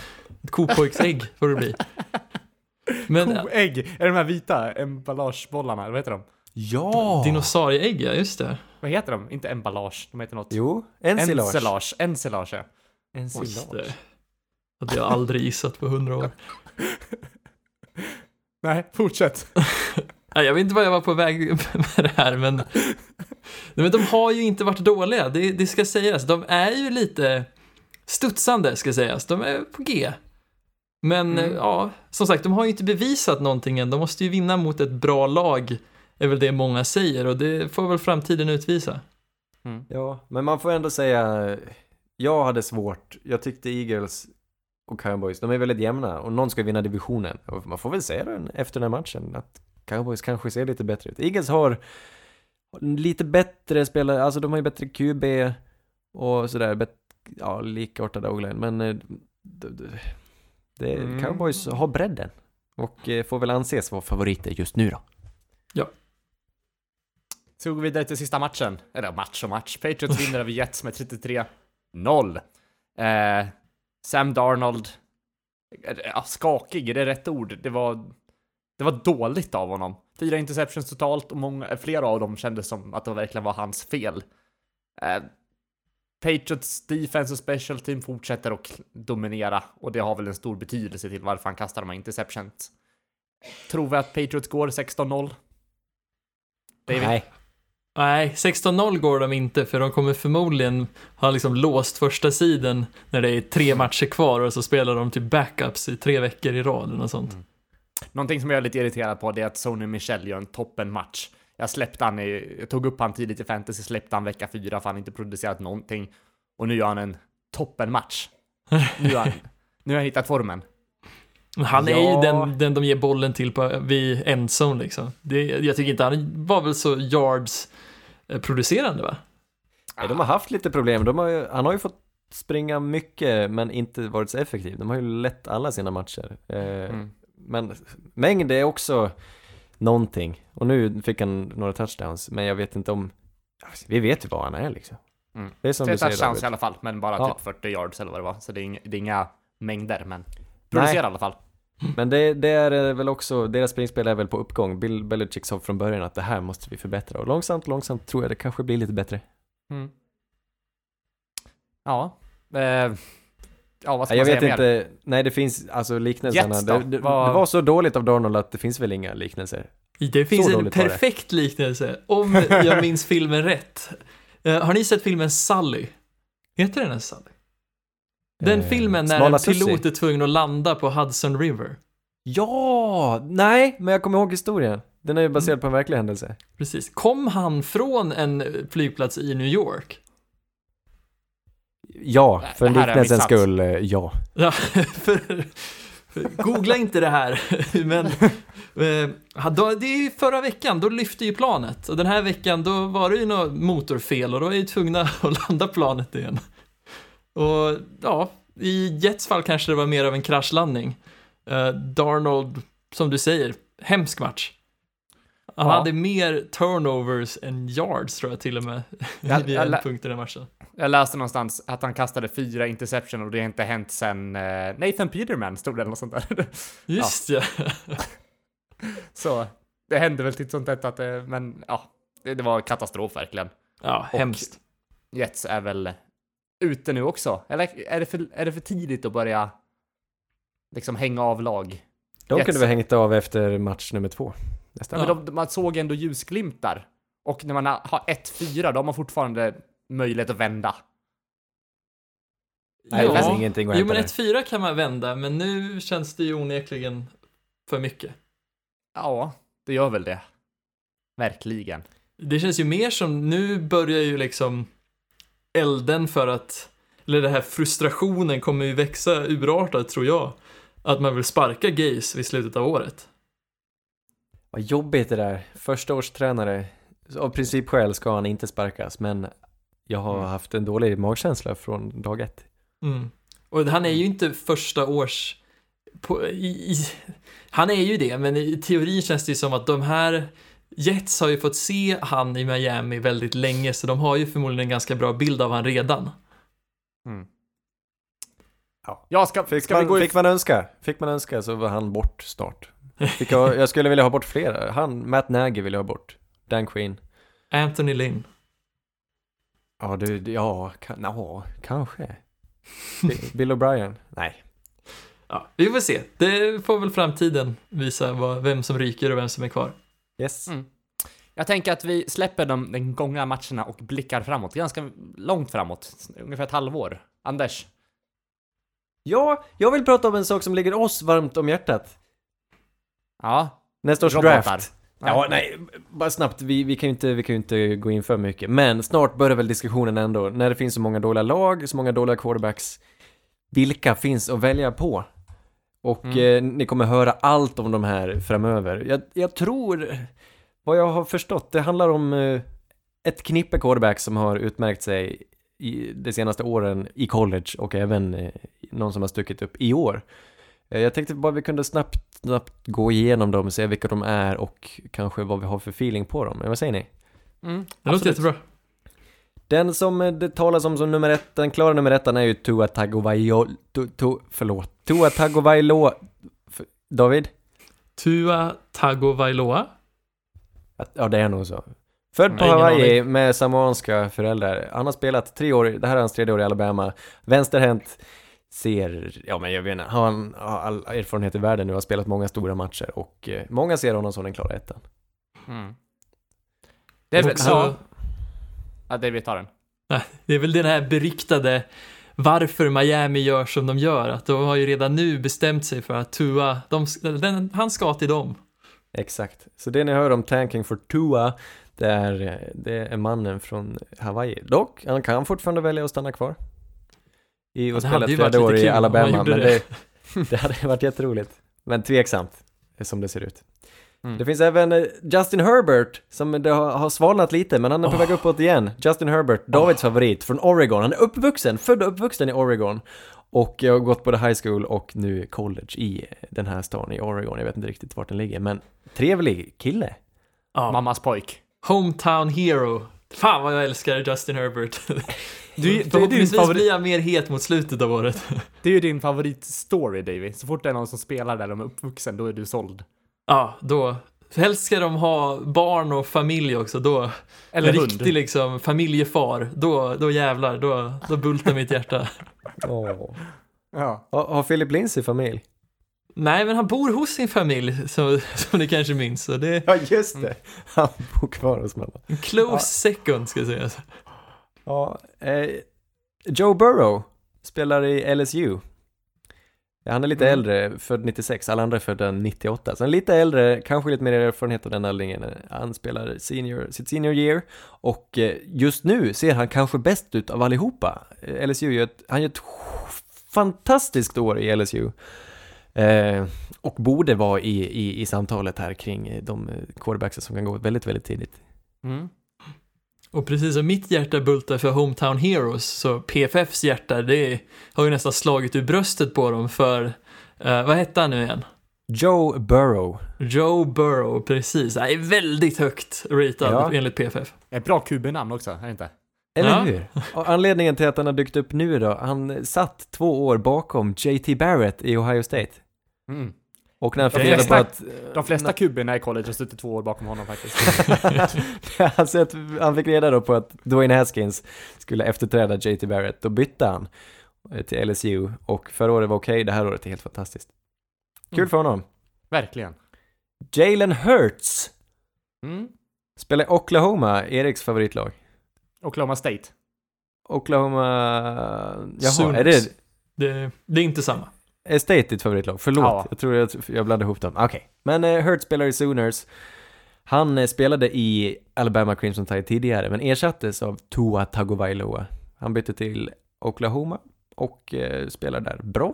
ett kopojksägg får det bli. Men Koägg! Är det de här vita emballagebollarna? Vad heter de? Ja! dinosaurieägg, ja just det. Vad heter de? Inte emballage, de heter något. Jo, ensilage. Ensilage. Ensilage, ja. Just det. Hade jag aldrig gissat på hundra år. Nej, fortsätt. Nej, jag vet inte vad jag var på väg med det här, men... Nej, men de har ju inte varit dåliga, det, det ska sägas. De är ju lite studsande, ska sägas. De är på G. Men Mm. ja, som sagt, de har ju inte bevisat någonting än. De måste ju vinna mot ett bra lag, är väl det många säger, och det får väl framtiden utvisa. Ja, men man får ändå säga, jag hade svårt, jag tyckte Eagles och Cowboys, de är väldigt jämna och någon ska vinna divisionen. Och man får väl säga det efter den här matchen, att Cowboys kanske ser lite bättre ut. Eagles har lite bättre spelare, alltså de har ju bättre QB och sådär, bet, ja, likartade O-line, men eh, det, det, det, Mm. Cowboys har bredden och eh, får väl anses vara favoriter just nu då. Så går vi vidare till sista matchen. Eller match och match. Patriots vinner över Jets med 33-0. Eh, Sam Darnold, eh, ja, skakig, är det rätt ord? Det var, det var dåligt av honom. Fyra interceptions totalt och många, flera av dem kändes som att det verkligen var hans fel. Eh, Patriots defense och special team fortsätter att dominera och det har väl en stor betydelse till varför han kastar de här interceptions. Tror vi att Patriots går 16-0? David? Nej. Nej, 16-0 går de inte, för de kommer förmodligen ha liksom låst första sidan när det är tre matcher kvar och så spelar de till backups i tre veckor i rad och sånt. Någonting som jag är lite irriterad på det är att Sony Michel gör en toppenmatch. Jag släppte han i, jag tog upp han tidigt i fantasy, släppte han vecka fyra för han inte producerat någonting. Och nu gör han en toppenmatch. Nu har han, nu har han hittat formen. Men Han är Ja. ju den, den de ger bollen till på, vid endzone liksom. Det, jag tycker inte han var väl så yards producerande va? Nej, de har haft lite problem. De har ju, han har ju fått springa mycket men inte varit så effektiv. De har ju lett alla sina matcher. Eh, Mm. Men mängd är också någonting. Och nu fick han några touchdowns, men jag vet inte om... Vi vet ju vad han är liksom. Mm. Det är som Tre du säger touchdowns i alla fall, men bara Ja. typ 40 yards eller vad det var. Så det är, inga, det är inga mängder, men producerar i alla fall. Men det, det är väl också, deras springspel är väl på uppgång. Bill Belichick sa från början att det här måste vi förbättra. Och långsamt, långsamt tror jag det kanske blir lite bättre. Mm. Ja. Eh, ja, vad ska Nej, jag man vet säga mer? inte, nej det finns, alltså liknelserna. Jets? Det, det, Vad- det var så dåligt av Darnold att det finns väl inga liknelser. Det finns en var det. perfekt liknelse, om jag minns filmen rätt. Eh, har ni sett filmen Sully? Heter den ens Sully? Den Eh, filmen när en pilot är tvungen att landa på Hudson River. Ja! Nej, men jag kommer ihåg historien. Den är ju baserad Mm. på en verklig händelse. Precis. Kom han från en flygplats i New York? Ja, Det- för liknelsens skull, eh, ja. Ja, för, för, googla inte det här. Men eh, det är ju förra veckan, då lyfte ju planet. Och den här veckan, då var det ju något motorfel och då är ju tvungna att landa planet igen. Och ja, i Jets fall kanske det var mer av en kraschlandning. Eh, Darnold, som du säger, hemsk match. Han Ja. hade mer turnovers än yards tror jag till och med. Jag- vid en punkt i den matchen. Jag läste någonstans att han kastade fyra interception och det har inte hänt sen eh, Nathan Peterman stod det eller något sånt där. Just ja. Så det hände väl till sånt där att det, men ja, det, det var katastrof verkligen. Ja, hemskt. Jets är väl ute nu också? Eller är det för, är det för tidigt att börja liksom hänga av lag? De Jets. kunde vi hängt av efter match nummer två. Nästan. Ja. Men de, man såg ändå ljusglimtar. Och när man har 1-4, då har man fortfarande möjlighet att vända. Nej, det Ja. finns ingenting att Jo, men där. 1-4 kan man vända, men nu känns det ju onekligen för mycket. Ja, det gör väl det. Verkligen. Det känns ju mer som, nu börjar ju liksom elden för att, eller den här frustrationen kommer ju växa urartat tror jag. Att man vill sparka Gaze vid slutet av året. Vad jobbigt det där. Första års tränare. Av principskäl ska han inte sparkas, men jag har Mm. haft en dålig magkänsla från dag ett. Mm. Och han är ju inte första års... På, i, i, han är ju det, men i teorin känns det ju som att de här Jets har ju fått se han i Miami väldigt länge, så de har ju förmodligen en ganska bra bild av han redan. Mm. Ja. Ja, ska, Fick, ska vi man, gå i... fick man önska, fick man önska så var han bort snart. Fick jag, jag skulle vilja ha bort flera. Han, Matt Nagy vill jag ha bort. Dan Quinn. Anthony Lynn. Ja, du, ja, kan, ja kanske. Bi- Bill O'Brien? Nej. Ja, vi får se. Det får väl framtiden visa vad, vem som ryker och vem som är kvar. Yes. Mm. Jag tänker att vi släpper de, de gångna matcherna och blickar framåt. Ganska långt framåt. Ungefär ett halvår. Anders? Ja, jag vill prata om en sak som ligger oss varmt om hjärtat. Ja? Nästa års Robotar. draft. Ja, nej, bara snabbt. Vi, vi, kan ju inte, vi kan inte gå in för mycket. Men snart börjar väl diskussionen ändå. När det finns så många dåliga lag, så många dåliga quarterbacks. Vilka finns att välja på? Och Mm. eh, ni kommer höra allt om de här framöver. Jag, jag tror, vad jag har förstått, det handlar om eh, ett knippe quarterbacks som har utmärkt sig i de senaste åren i college och även eh, någon som har stuckit upp i år. Eh, Jag tänkte bara vi kunde snabbt, snabbt gå igenom dem, se vilka de är och kanske vad vi har för feeling på dem. Men vad säger ni? Mm, Det låter jättebra. Den som eh, det talas om som nummer ett, den klara nummer ettan är ju Tua Tagovailoa, tu, tu, förlåt, Tua Tagovailoa, David? Tua Tagovailoa. Ja, det är nog så. Född på Hawaii med samoanska föräldrar. Han har spelat tre år, det här är hans tredje år i Alabama. Vänsterhänt, ser, ja men jag vet inte, han har all erfarenhet i världen nu, har spelat många stora matcher och eh, många ser honom som den klara ettan. Mm. Det är väl, Också- ja. ja, David tar den. Det är väl den här beryktade varför Miami gör som de gör. Att de har ju redan nu bestämt sig för att Tua, de, den, han ska till dem. Exakt. Så det ni hör om tanking for Tua, det är, det är mannen från Hawaii. Dock, han kan fortfarande välja att stanna kvar. i och ju varit fjärde år i Alabama, men det. det, hade varit jätteroligt. Men tveksamt, som det ser ut. Mm. Det finns även eh, Justin Herbert, som det har, har svalnat lite, men han är på Åh. väg uppåt igen. Justin Herbert, Davids favorit, från Oregon. Han är uppvuxen, född och uppvuxen i Oregon. Och jag har gått både high school och nu college i den här stan i Oregon. Jag vet inte riktigt vart den ligger, men trevlig kille. Ja. Mammas pojk. Hometown hero. Fan vad jag älskar Justin Herbert. Du, det, är din Förhoppningsvis favorit, blir jag mer het mot slutet av året. det är ju din favoritstory, Davy. Så fort det är någon som spelar där de är uppvuxen, då är du såld. Ja, då. Helst ska de ha barn och familj också, då. Eller en hund. riktig liksom familjefar. Då, då jävlar, då, då bultar mitt hjärta. Åh. Ja. Har, har Philip Lindsay familj? Nej, men han bor hos sin familj, så, som ni kanske minns. Så det Ja, just det. Han bor kvar hos mamma. en close Ja. second, ska jag säga. Ja, eh, Joe Burrow spelar i LSU. Han är lite Mm. äldre, född 96, alla andra är födda 98. Så han är lite äldre, kanske lite mer erfarenhet av den anledningen. Han spelar senior, sitt senior year och eh, just nu ser han kanske bäst ut av allihopa. Eh, LSU gör ett, han gör ett fantastiskt år i LSU. Eh, och borde vara i, i, i samtalet här kring de eh, quarterbacks som kan gå väldigt, väldigt tidigt. Mm. Och precis som mitt hjärta bultar för Hometown Heroes, så PFFs hjärta, det har ju nästan slagit ur bröstet på dem för, eh, vad hette han nu igen? Joe Burrow. Joe Burrow, precis. Han är väldigt högt ratad Ja. enligt PFF. Ett bra QB-namn också, är det inte? Eller Ja. hur? Och anledningen till att han har dykt upp nu då, han satt två år bakom JT Barrett i Ohio State. Mm. Och när han fick De reda på flesta- att... De flesta QB-na i college har suttit två år bakom honom faktiskt. alltså att han fick reda då på att Dwayne Haskins skulle efterträda JT Barrett, då bytte han eh, till LSU och förra året var okej, det här året är helt fantastiskt. Kul Mm. för honom. Verkligen. Jalen Hurts Mm. spelar Oklahoma, Eriks favoritlag. Oklahoma State. Oklahoma... Jaha, Sooners. är det... Det, det är inte samma. Är State ditt favoritlag? Förlåt, Ja. jag tror jag, jag blandade ihop dem. Okej. Men eh, Hurt spelar i Sooners. Han eh, spelade i Alabama Crimson Tide tidigare, men ersattes av Tua Tagovailoa. Han bytte till Oklahoma och eh, spelar där bra.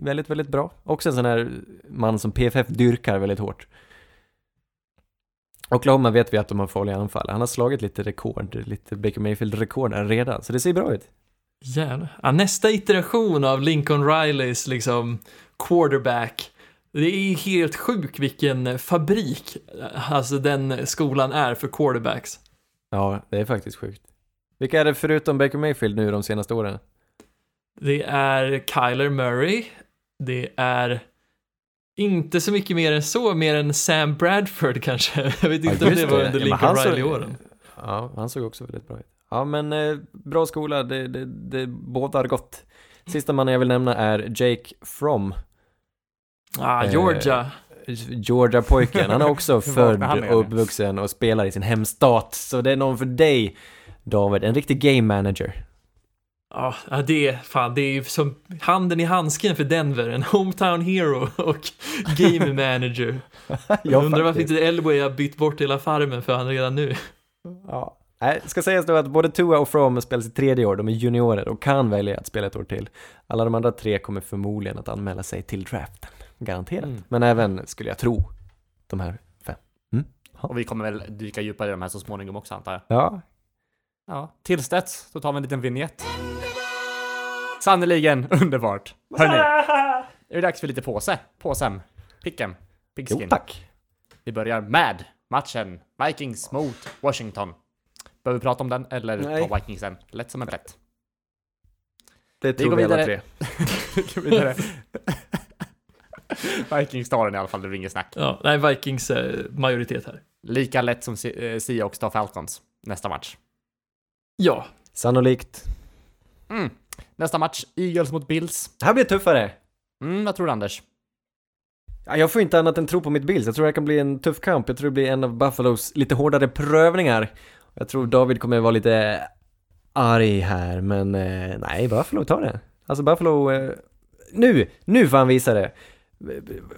Väldigt, väldigt bra. Också en sån här man som PFF dyrkar väldigt hårt. Oklahoma vet vi att de har farliga anfall. Han har slagit lite rekord, lite Baker Mayfield-rekord redan, så det ser bra ut. Jävlar. Ja, nästa iteration av Lincoln Rileys liksom quarterback. Det är helt sjuk vilken fabrik alltså den skolan är för quarterbacks. Ja, det är faktiskt sjukt. Vilka är det förutom Baker Mayfield nu de senaste åren? Det är Kyler Murray. Det är inte så mycket mer än så, mer än Sam Bradford kanske. Jag vet inte om det var under Ja, Lincoln Riley-åren. Ja, han såg också väldigt bra ut. Ja, men eh, bra skola, det, det, det bådar gott. Sista mannen jag vill nämna är Jake From, Ah, Eh, Georgia. Georgia-pojken. Han är också född och uppvuxen och spelar i sin hemstat. Så det är någon för dig, David, en riktig game manager. Ja, det är fan, det är ju som handen i handsken för Denver. En hometown hero och game manager. Jag undrar varför inte Elway har bytt bort hela farmen för han redan nu. Ja. Nej, det ska sägas då att både Tua och From spelar sitt tredje år, de är juniorer och kan välja att spela ett år till. Alla de andra tre kommer förmodligen att anmäla sig till draften, garanterat. Mm. Men även, skulle jag tro, de här fem. Och vi kommer väl dyka djupare i de här så småningom också antar jag. Ja, Ja. Tills dess så tar vi en liten vignett. Sannerligen underbart. Hörni, är det dags för lite påse? Påsem. Picken. jo Pigskin. tack. Vi börjar med matchen Vikings mot Washington. Behöver vi prata om den eller Nej. ta Vikingsen? Lätt som en plätt. Det Vi tror går vi alla tre. Vi går vidare. Vikings tar den i alla fall, det blir inget snack. Ja, nej, Vikings eh, majoritet här. Lika lätt som eh, Seahawks tar Falcons nästa match. Ja, Sannolikt. Mm. Nästa match, Eagles mot Bills. Det här blir tuffare. Mm, vad tror du Anders? Ja, Jag får inte annat än tro på mitt Bills. Jag tror det här kan bli en tuff kamp. Jag tror det blir en av Buffalos lite hårdare prövningar. Jag tror David kommer vara lite arg här, men eh, nej, Buffalo tar det. Alltså Buffalo, eh, nu, nu får han visa det.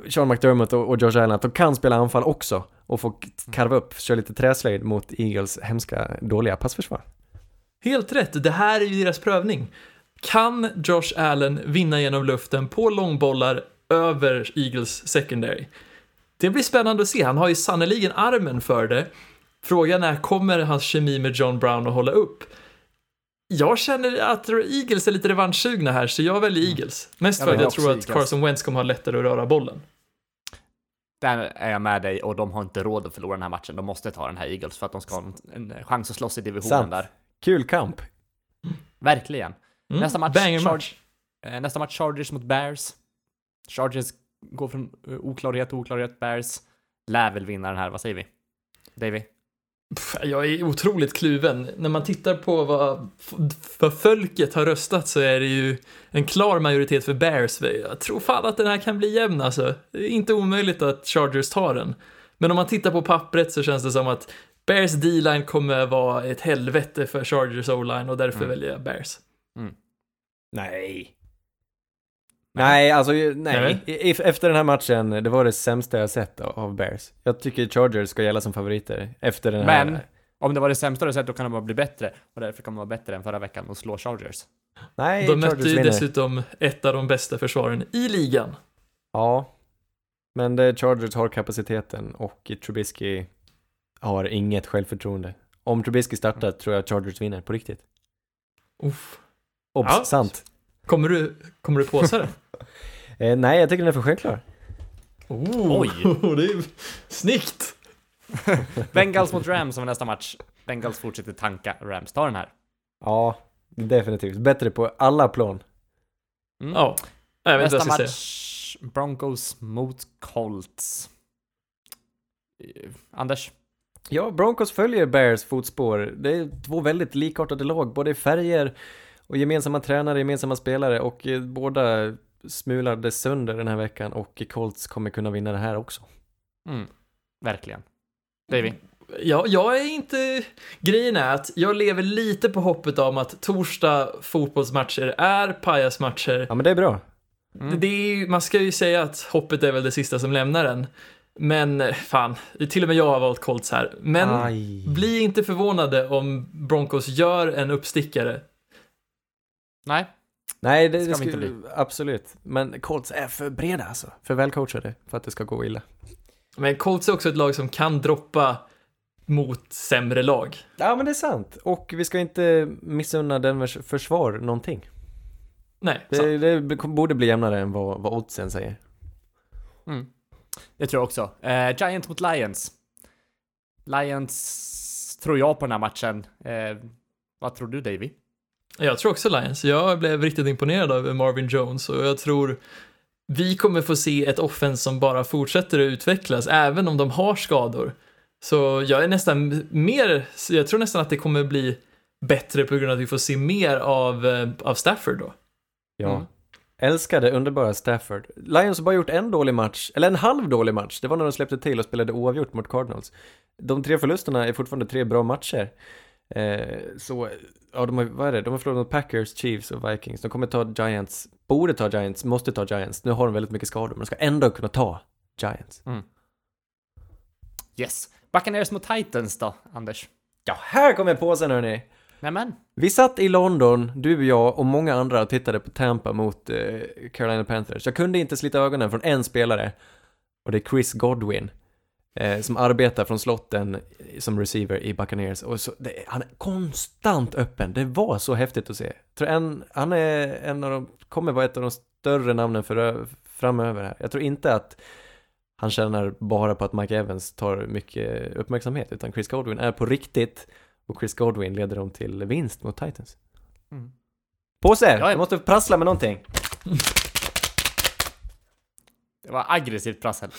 Sean McDermott och, och Josh Allen, att de kan spela anfall också och få karva upp, köra lite träslöjd mot Eagles hemska, dåliga passförsvar. helt rätt. Det här är ju deras prövning. Kan Josh Allen vinna genom luften på långbollar över Eagles secondary? Det blir spännande att se. Han har ju sannoliken armen för det. Frågan är, kommer hans kemi med John Brown att hålla upp? Jag känner att Eagles är lite revanschsugna här, så jag väljer Eagles. Mest Jag för att jag tror att. Carson Wentz kommer ha lättare att röra bollen. Där är jag med dig och de har inte råd att förlora den här matchen. De måste ta den här Eagles för att de ska ha en, chans att slåss i divisionen Sant. där. Kul kamp. Verkligen. Mm, Nästa match, Banger match. Eh, nästa match Chargers mot Bears. Chargers går från eh, oklarhet till oklarhet. Bears lär väl vinna den här, vad säger vi? Davy? Jag är otroligt kluven. När man tittar på vad, vad folket har röstat så är det ju en klar majoritet för Bears. Jag tror fan att den här kan bli jämn alltså. Det är inte omöjligt att Chargers tar den. Men om man tittar på pappret så känns det som att Bears D-line kommer vara ett helvete för Chargers O-line och därför Mm. väljer jag Bears. Nej. Nej, alltså nej. Nej. I- Efter den här matchen, det var det sämsta jag sett av- Bears. Jag tycker Chargers ska gälla som favoriter efter den här. Men om det var det sämsta du sett, då kan de bara bli bättre. Och därför kan de vara bättre än förra veckan och slå Chargers. Nej, De mötte Chargers ju vinner. dessutom ett av de bästa försvaren i ligan. Ja. Men det Chargers har kapaciteten och Trubisky har inget självförtroende. Om Trubisky startar tror jag Chargers vinner på riktigt. Uff. Obs, Ja. sant. Kommer du, kommer du påsa det? Eh, nej, jag tycker den är för självklar. Oh, Oj. det är snyggt! Bengals mot Rams som är nästa match. Bengals fortsätter tanka. Rams tar den här. Ja, definitivt. Bättre på alla plan. Mm. Ja, jag vet Nästa ska säga. match, Broncos mot Colts. Eh, Anders? Ja, Broncos följer Bears fotspår. Det är två väldigt likartade lag, både i färger och gemensamma tränare, gemensamma spelare och eh, båda smulade sönder den här veckan och Colts kommer kunna vinna det här också. Mm. Verkligen. Davy? Ja, jag är inte... Grejen är att jag lever lite på hoppet om att torsdag fotbollsmatcher är pajasmatcher. Ja, men det är bra. Mm. Det är, man ska ju säga att hoppet är väl det sista som lämnar en. Men eh, fan, till och med jag har valt Colts här. Men Aj. bli inte förvånade om Broncos gör en uppstickare. Nej? Nej, det, Ska det vi inte skulle, absolut. Men Colts är för breda alltså. För välcoachade för att det ska gå illa. Men Colts är också ett lag som kan droppa mot sämre lag. Ja, men det är sant. Och vi ska inte missunna Denvers försvar någonting. Nej, sant. Det, det borde bli jämnare än vad, vad oddsen säger. Mm. Det tror jag också. Eh, Giants mot Lions. Lions tror jag på den här matchen. Eh, vad tror du Davy? Jag tror också Lions. Jag blev riktigt imponerad av Marvin Jones och jag tror vi kommer få se ett offense som bara fortsätter att utvecklas även om de har skador. Så jag är nästan mer, jag tror nästan att det kommer bli bättre på grund av att vi får se mer av, eh, av Stafford då. Ja. Mm. Älskade underbara Stafford. Lions har bara gjort en dålig match, eller en halv dålig match. Det var när de släppte till och spelade oavgjort mot Cardinals. De tre förlusterna är fortfarande tre bra matcher. Eh, så, ja, de har, vad är det? De har förlorat mot Packers, Chiefs och Vikings. De kommer ta Giants, borde ta Giants, måste ta Giants. Nu har de väldigt mycket skador, men de ska ändå kunna ta Giants. Yes. Buccaneers mot Titans då, Anders? Ja, här kommer påsen hörni! Nämen. Vi satt i London, du, jag och många andra och tittade på Tampa mot eh, Carolina Panthers. Jag kunde inte slita ögonen från en spelare och det är Chris Godwin eh, som arbetar från slotten som receiver i Buccaneers och så, det, han är konstant öppen. Det var så häftigt att se. Jag tror en, han är en av de, kommer vara ett av de större namnen för, framöver här. Jag tror inte att han tjänar bara på att Mike Evans tar mycket uppmärksamhet utan Chris Godwin är på riktigt och Chris Godwin leder dem till vinst mot Titans. Mm. Påse! Jag är- Jag måste prassla med någonting. Det var aggressivt prassel.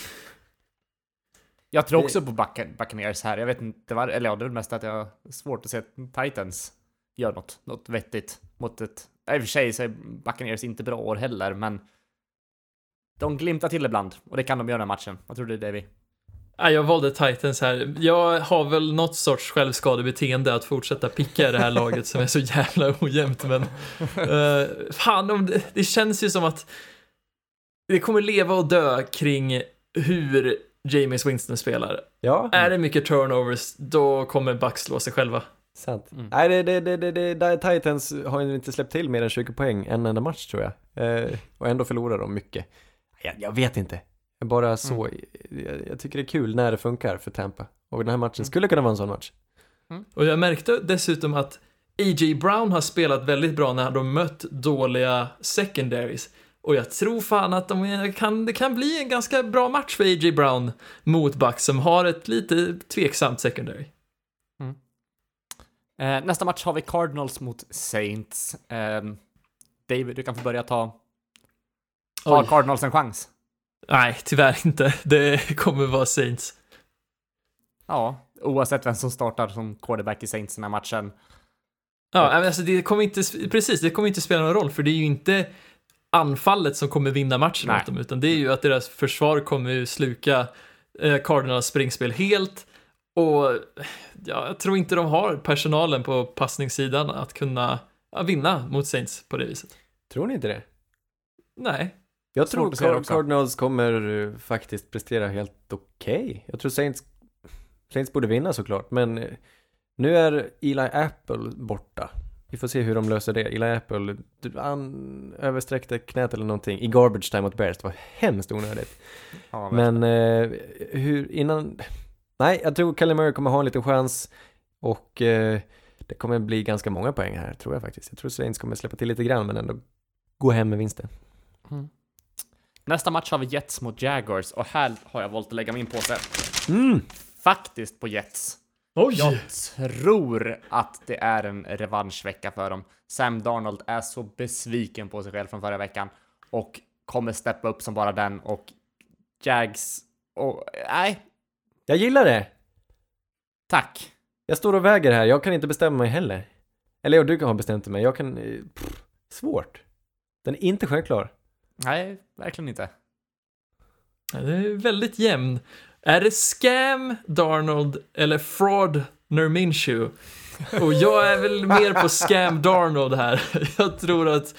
Jag tror Det- också på Bucca- Buccaneers här. Jag vet inte vad, eller ja, det är väl mest att jag har svårt att se att Titans gör något, något vettigt mot ett... I och för sig så är Buccaneers inte bra år heller, men de glimtar till ibland och det kan de göra i den här matchen. Vad tror du Davy? Ja, jag valde Titans här. Jag har väl något sorts självskadebeteende att fortsätta picka i det här laget som är så jävla ojämnt, men uh, fan, om det, det känns ju som att det kommer leva och dö kring hur James Winston spelar. Ja. Är det mycket turnovers, då kommer Bucks slå sig själva. Sant. Mm. Nej, det, det, det, det, det, det, Titans har ju inte släppt till mer än 20 poäng en enda match tror jag. Eh, och ändå förlorar de mycket. Jag, jag vet inte. Jag Bara så, jag, jag tycker det är kul när det funkar för Tampa. Och den här matchen skulle kunna vara en sån match. Och jag märkte dessutom att A.J. Brown har spelat väldigt bra när de mött dåliga secondaries. Och jag tror fan att de kan, det kan bli en ganska bra match för A.J. Brown mot Bucks som har ett lite tveksamt secondary. Eh, nästa match har vi Cardinals mot Saints. Eh, David, du kan få börja ta... Har. Cardinals en chans? Nej, tyvärr inte. Det kommer vara Saints. Ja, oavsett vem som startar som quarterback i Saints den här matchen. Ja, men alltså det kommer inte, precis, det kommer inte spela någon roll för det är ju inte anfallet som kommer vinna matchen Nej. åt dem, utan det är ju att deras försvar kommer sluka eh, Cardinals springspel helt och ja, jag tror inte de har personalen på passningssidan att kunna vinna mot Saints på det viset. Tror ni inte det? Nej, Jag Svårt tror. Cardinals kommer eh, faktiskt prestera helt okej. Jag tror Saints, Saints borde vinna såklart, men eh, nu är Eli Apple borta. Vi får se hur de löser det. Eli Apple, du- han översträckte knät eller någonting i garbage time mot Bears. Det var hemskt onödigt. Ja. Men eh, hur, innan... Nej, jag tror Kalle Murray kommer ha en liten chans och eh, det kommer bli ganska många poäng här, tror jag faktiskt. Jag tror Saints kommer släppa till lite grann, men ändå gå hem med vinsten. Nästa match har vi Jets mot Jaguars och här har jag valt att lägga min påse. Mm. Faktiskt på Jets. Oj! Jag tror att det är en revanschvecka för dem. Sam Darnold är så besviken på sig själv från förra veckan och kommer steppa upp som bara den och Jags och nej, Jag gillar det! tack. Jag står och väger här, jag kan inte bestämma mig heller. Eller ja, du kan ha bestämt men jag kan... eh, Pff, svårt. Den är inte självklar. Nej, verkligen inte. Det är väldigt jämn. Är det scam Darnold eller fraud Nerminshew? Och jag är väl mer på scam Darnold här. Jag tror att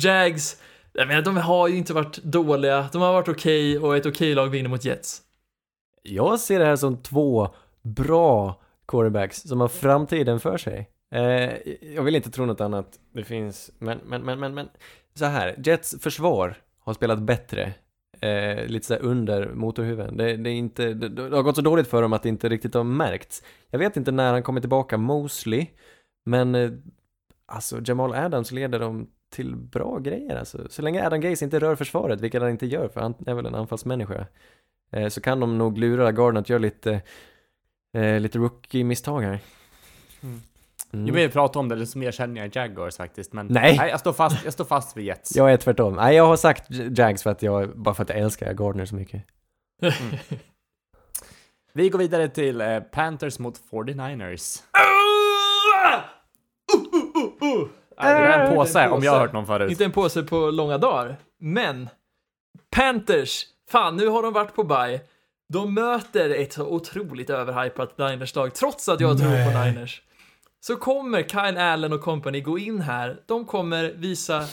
Jags, jag menar, de har ju inte varit dåliga, de har varit okej och ett okej lag vinner mot Jets. Jag ser det här som två bra quarterbacks som har framtiden för sig. Eh, jag vill inte tro något annat. Det finns, men, men, men, men, men. Så här, Jets försvar har spelat bättre. Eh, lite sådär under motorhuven. Det, det, är inte, det, det har gått så dåligt för dem att det inte riktigt har märkts. Jag vet inte när han kommer tillbaka, Mosley. Men eh, alltså Jamal Adams leder dem till bra grejer alltså. Så länge Adam Gaze inte rör försvaret, vilket han inte gör för han är väl en anfallsmänniska. Eh, så kan de nog lura Garden att göra lite, eh, lite rookie-misstag här. Mm. Mm. Ju mer vi pratar om det, desto mer känner jag Jaguars faktiskt. Men Nej. jag, står fast, jag står fast vid Jets. Jag är tvärtom. Nej, jag har sagt Jags för att jag, bara för att jag älskar Gardner så mycket. Vi går vidare till eh, Panthers mot 49ers. Det är en påse, om jag har hört någon förut. Inte en påse på långa dagar, men Panthers, fan nu har de varit på bye. De möter ett så otroligt överhypat Niners-lag, trots att jag tror på Niners. Så kommer Kyle Allen och company gå in här. De kommer visa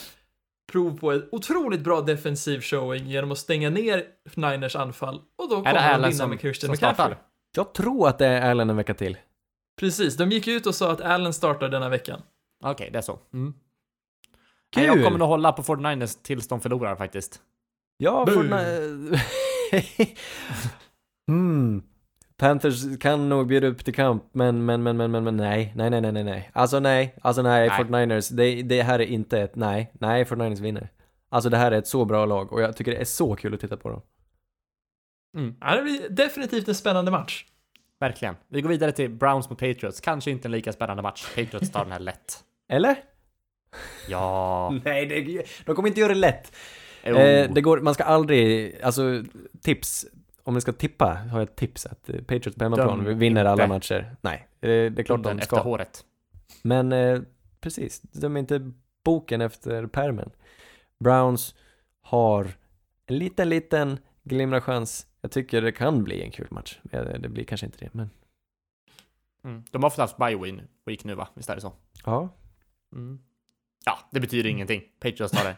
prov på ett otroligt bra defensiv showing genom att stänga ner Niners anfall. Och då Är det kommer de Allen vinna som, med Christian som McCaffrey. Jag tror att det är Allen en vecka till. Precis, de gick ut och sa att Allen startar denna veckan. Okej, det är så. Mm. Kul! Nej, Jag kommer nog hålla på 49ers tills de förlorar faktiskt. Ja, Boo. Fortnite... mm. Panthers kan nog bjuda upp till kamp, men, men, men, men, men, men nej, nej, nej, nej, nej, nej. Alltså nej, alltså nej, Nej. 49ers, det, det här är inte ett nej, nej, 49ers vinner. Alltså det här är ett så bra lag och jag tycker det är så kul att titta på dem. Mm, Ja, det blir definitivt en spännande match. verkligen. Vi går vidare till Browns mot Patriots. Kanske inte en lika spännande match. Patriots tar den här lätt. Eller? Ja. Nej, det, de kommer inte göra det lätt. Oh. Eh, det går, man ska aldrig, alltså tips, om man ska tippa har jag ett tips att eh, Patriots på hemmaplan vinner alla inte. matcher. Nej, eh, det är klart de efter ska. håret. Men eh, precis, de är inte boken efter permen. Browns har en liten, liten glimra chans. Jag tycker det kan bli en kul match. Eh, Det blir kanske inte det, men Mm. De har fått haft bye week nu va? Visst är det så? ja. Mm. Ja, det betyder ingenting. Patriots tar det.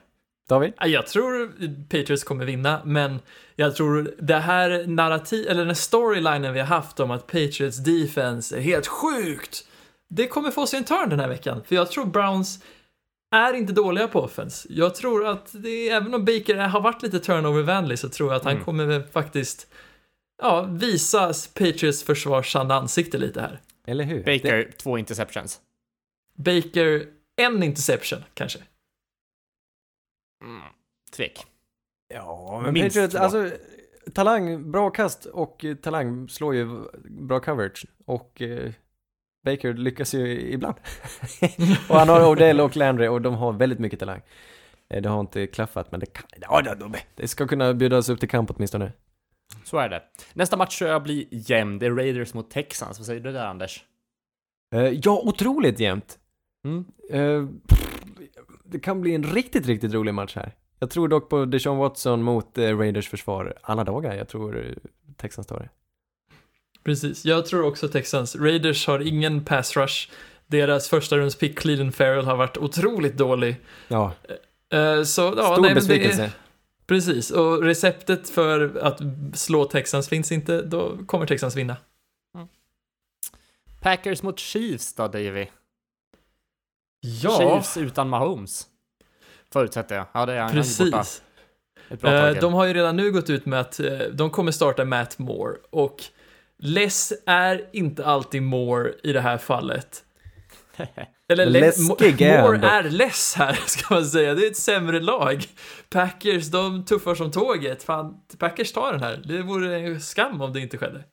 David? Ja, Jag tror Patriots kommer vinna, men jag tror det här narrativ, eller den storylinen vi har haft om att Patriots defense är helt sjukt det kommer få sig en turn den här veckan. För jag tror Browns är inte dåliga på offense. Jag tror att det, även om Baker har varit lite turnover-vänlig så tror jag att han Mm. kommer faktiskt ja, visa Patriots försvarssanna ansikte lite här. Eller hur? Baker, två interceptions. Baker, en interception kanske. Mm. Tvek. Ja, men Minst Patriots, två. alltså talang, bra kast och eh, talang slår ju bra coverage och eh, Baker lyckas ju ibland. och han har Odell och Landry och de har väldigt mycket talang. Eh, Det har inte klaffat men det kan, ja, det, de, det ska kunna bjudas upp till kamp åtminstone. Så är det. Nästa match tror jag blir jämn. Det är Raiders mot Texans. Vad säger du där, Anders? Eh, Ja, otroligt jämnt. Mm. Det kan bli en riktigt, riktigt rolig match här. Jag tror dock på Deshaun Watson mot eh, Raiders försvar alla dagar. Jag tror eh, Texans tar det. Precis, jag tror också Texans. Raiders har ingen pass rush. Deras första runds pick, Cleveland Farrell, har varit otroligt dålig. Ja, Eh, så, ja, stor nej, besvikelse. är, Precis, och receptet för att slå Texans finns inte, då kommer Texans vinna. Packers mot Chiefs då, Davy? Ja, Chiefs utan Mahomes. Förutsätter jag. Ja, det är han. Precis. Eh, de har ju redan nu gått ut med att eh, de kommer starta Matt Moore och Less är inte alltid Moore i det här fallet. Eller Men Le- läskig är Moore är less här, ska man säga. Det är ett sämre lag. Packers, de tuffar som tåget. Fan, Packers tar den här. Det vore en skam om det inte skedde.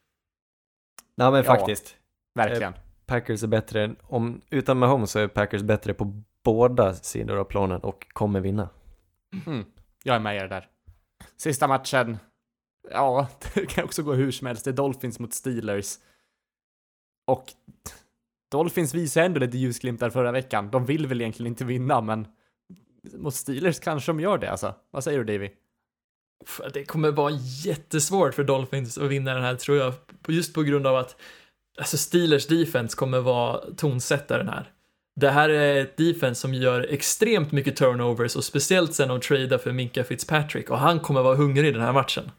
Nej men Ja. faktiskt. Verkligen. Packers är bättre, om, utan Mahomes så är Packers bättre på båda sidor av planen och kommer vinna. Mm. Jag är med er där. Sista matchen. Ja, det kan också gå hur som helst. Det är Dolphins mot Steelers. Och Dolphins visade ändå lite ljusglimtar förra veckan. De vill väl egentligen inte vinna, men mot Steelers kanske de gör det alltså. Vad säger du Davy? Det kommer vara jättesvårt för Dolphins att vinna den här tror jag. Just på grund av att alltså Steelers defense kommer vara tonsättaren här. Det här är ett defense som gör extremt mycket turnovers och speciellt sen de tradar för Minka Fitzpatrick och han kommer vara hungrig i den här matchen.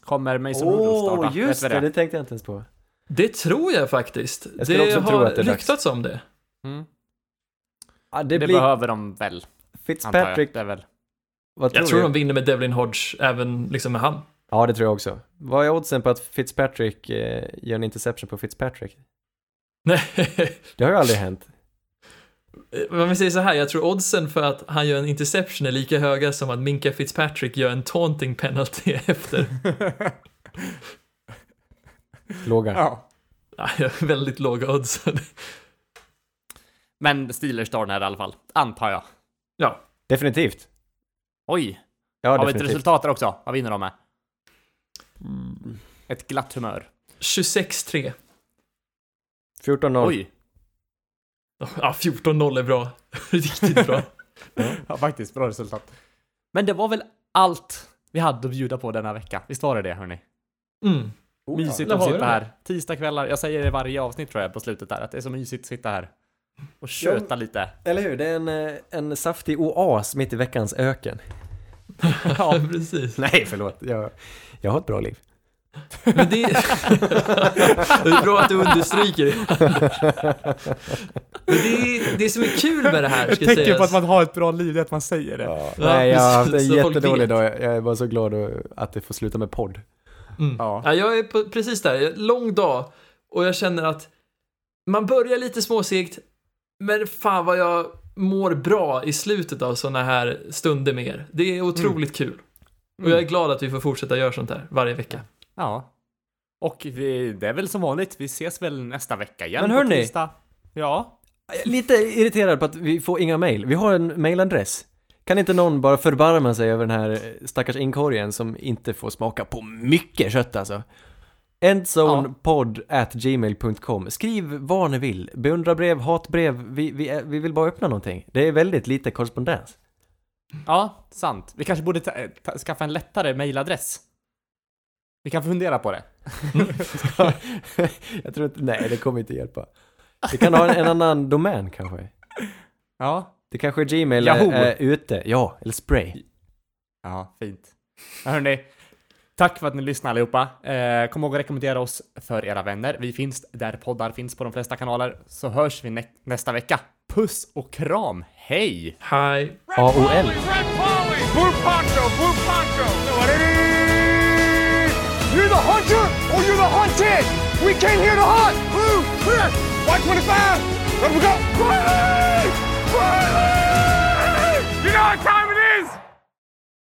Kommer Mason Rudolph starta? just Vet det, det tänkte jag inte ens på. Det tror jag faktiskt. Jag det också tro har att det ryktats om det. Mm. Ja, det, Det, blir behöver de väl, jag. Fitzpatrick, Det väl. vad tror Jag tror de vinner med Devlin Hodge även liksom med han. Ja, det tror jag också. Vad är oddsen på att Fitzpatrick eh, gör en interception på Fitzpatrick? Nej, Det har ju aldrig hänt. Om vi säger så här, jag tror oddsen för att han gör en interception är lika höga som att Minka Fitzpatrick gör en taunting penalty efter. Låga. Ja. Ja, väldigt låga odds. Men Steelers tar den här i alla fall, antar jag. Ja, Definitivt. Oj, Ja, har vi ett resultat där också? Vad vinner de med? Mm. Ett glatt humör. 26-3. 14-0. Oj, Ja, 14-0 är bra. Riktigt bra. ja faktiskt, bra resultat. Men det var väl allt vi hade att bjuda på denna vecka. Visst var det det, hörni? Mm. Mysigt det att sitta här. Tisdagskvällar, jag säger det i varje avsnitt tror jag på slutet där, att det är så mysigt att sitta här och köta lite. Eller hur? Det är en, eh, en saftig oas mitt i veckans öken. Ja, precis. Nej, förlåt. Jag, jag har ett bra liv. Men det, det är bra att du understryker det. Men det, är, det som är kul med det här, ska sägas. har ett bra liv, det är att man säger det. Ja, nej, jag har haft en precis, så folk jättedålig vet. dag. Jag är bara så glad att det får sluta med podd. Mm. Ja. Ja. jag är på, precis där, lång dag och jag känner att man börjar lite småsegt, men fan vad jag mår bra i slutet av sådana här stunder med er. Det är otroligt kul. Och jag är glad att vi får fortsätta göra sånt här varje vecka. Ja. Och vi, det är väl som vanligt, vi ses väl nästa vecka igen Men hörni. Ja. Jag är lite irriterad på att vi får inga mail. Vi har en mailadress. Kan inte någon bara förbarma sig över den här stackars inkorgen som inte får smaka på mycket kött alltså? Endzonepod at gmail.com Skriv vad ni vill. Beundrarbrev, hatbrev. Vi, vi, vi vill bara öppna någonting. Det är väldigt lite korrespondens. Ja, sant. Vi kanske borde ta, ta, skaffa en lättare mailadress. Vi kan fundera på det. Jag tror inte, nej det kommer inte hjälpa. Vi kan ha en, en annan domän kanske. Ja. Det kanske är Gmail Yahoo. är, är ute. Ja, eller Spray. Ja, fint. Ja, hörni. Tack för att ni lyssnar allihopa. Eh, kom ihåg att rekommendera oss för era vänner. Vi finns där poddar finns på de flesta kanaler. Så hörs vi nä nästa vecka. Puss och kram. Hej! Hi. AOL. You're the hunter or you're the hunted! We came here to hunt! Blue! Clear! White 25! Let we go! Riley! Riley! You know what time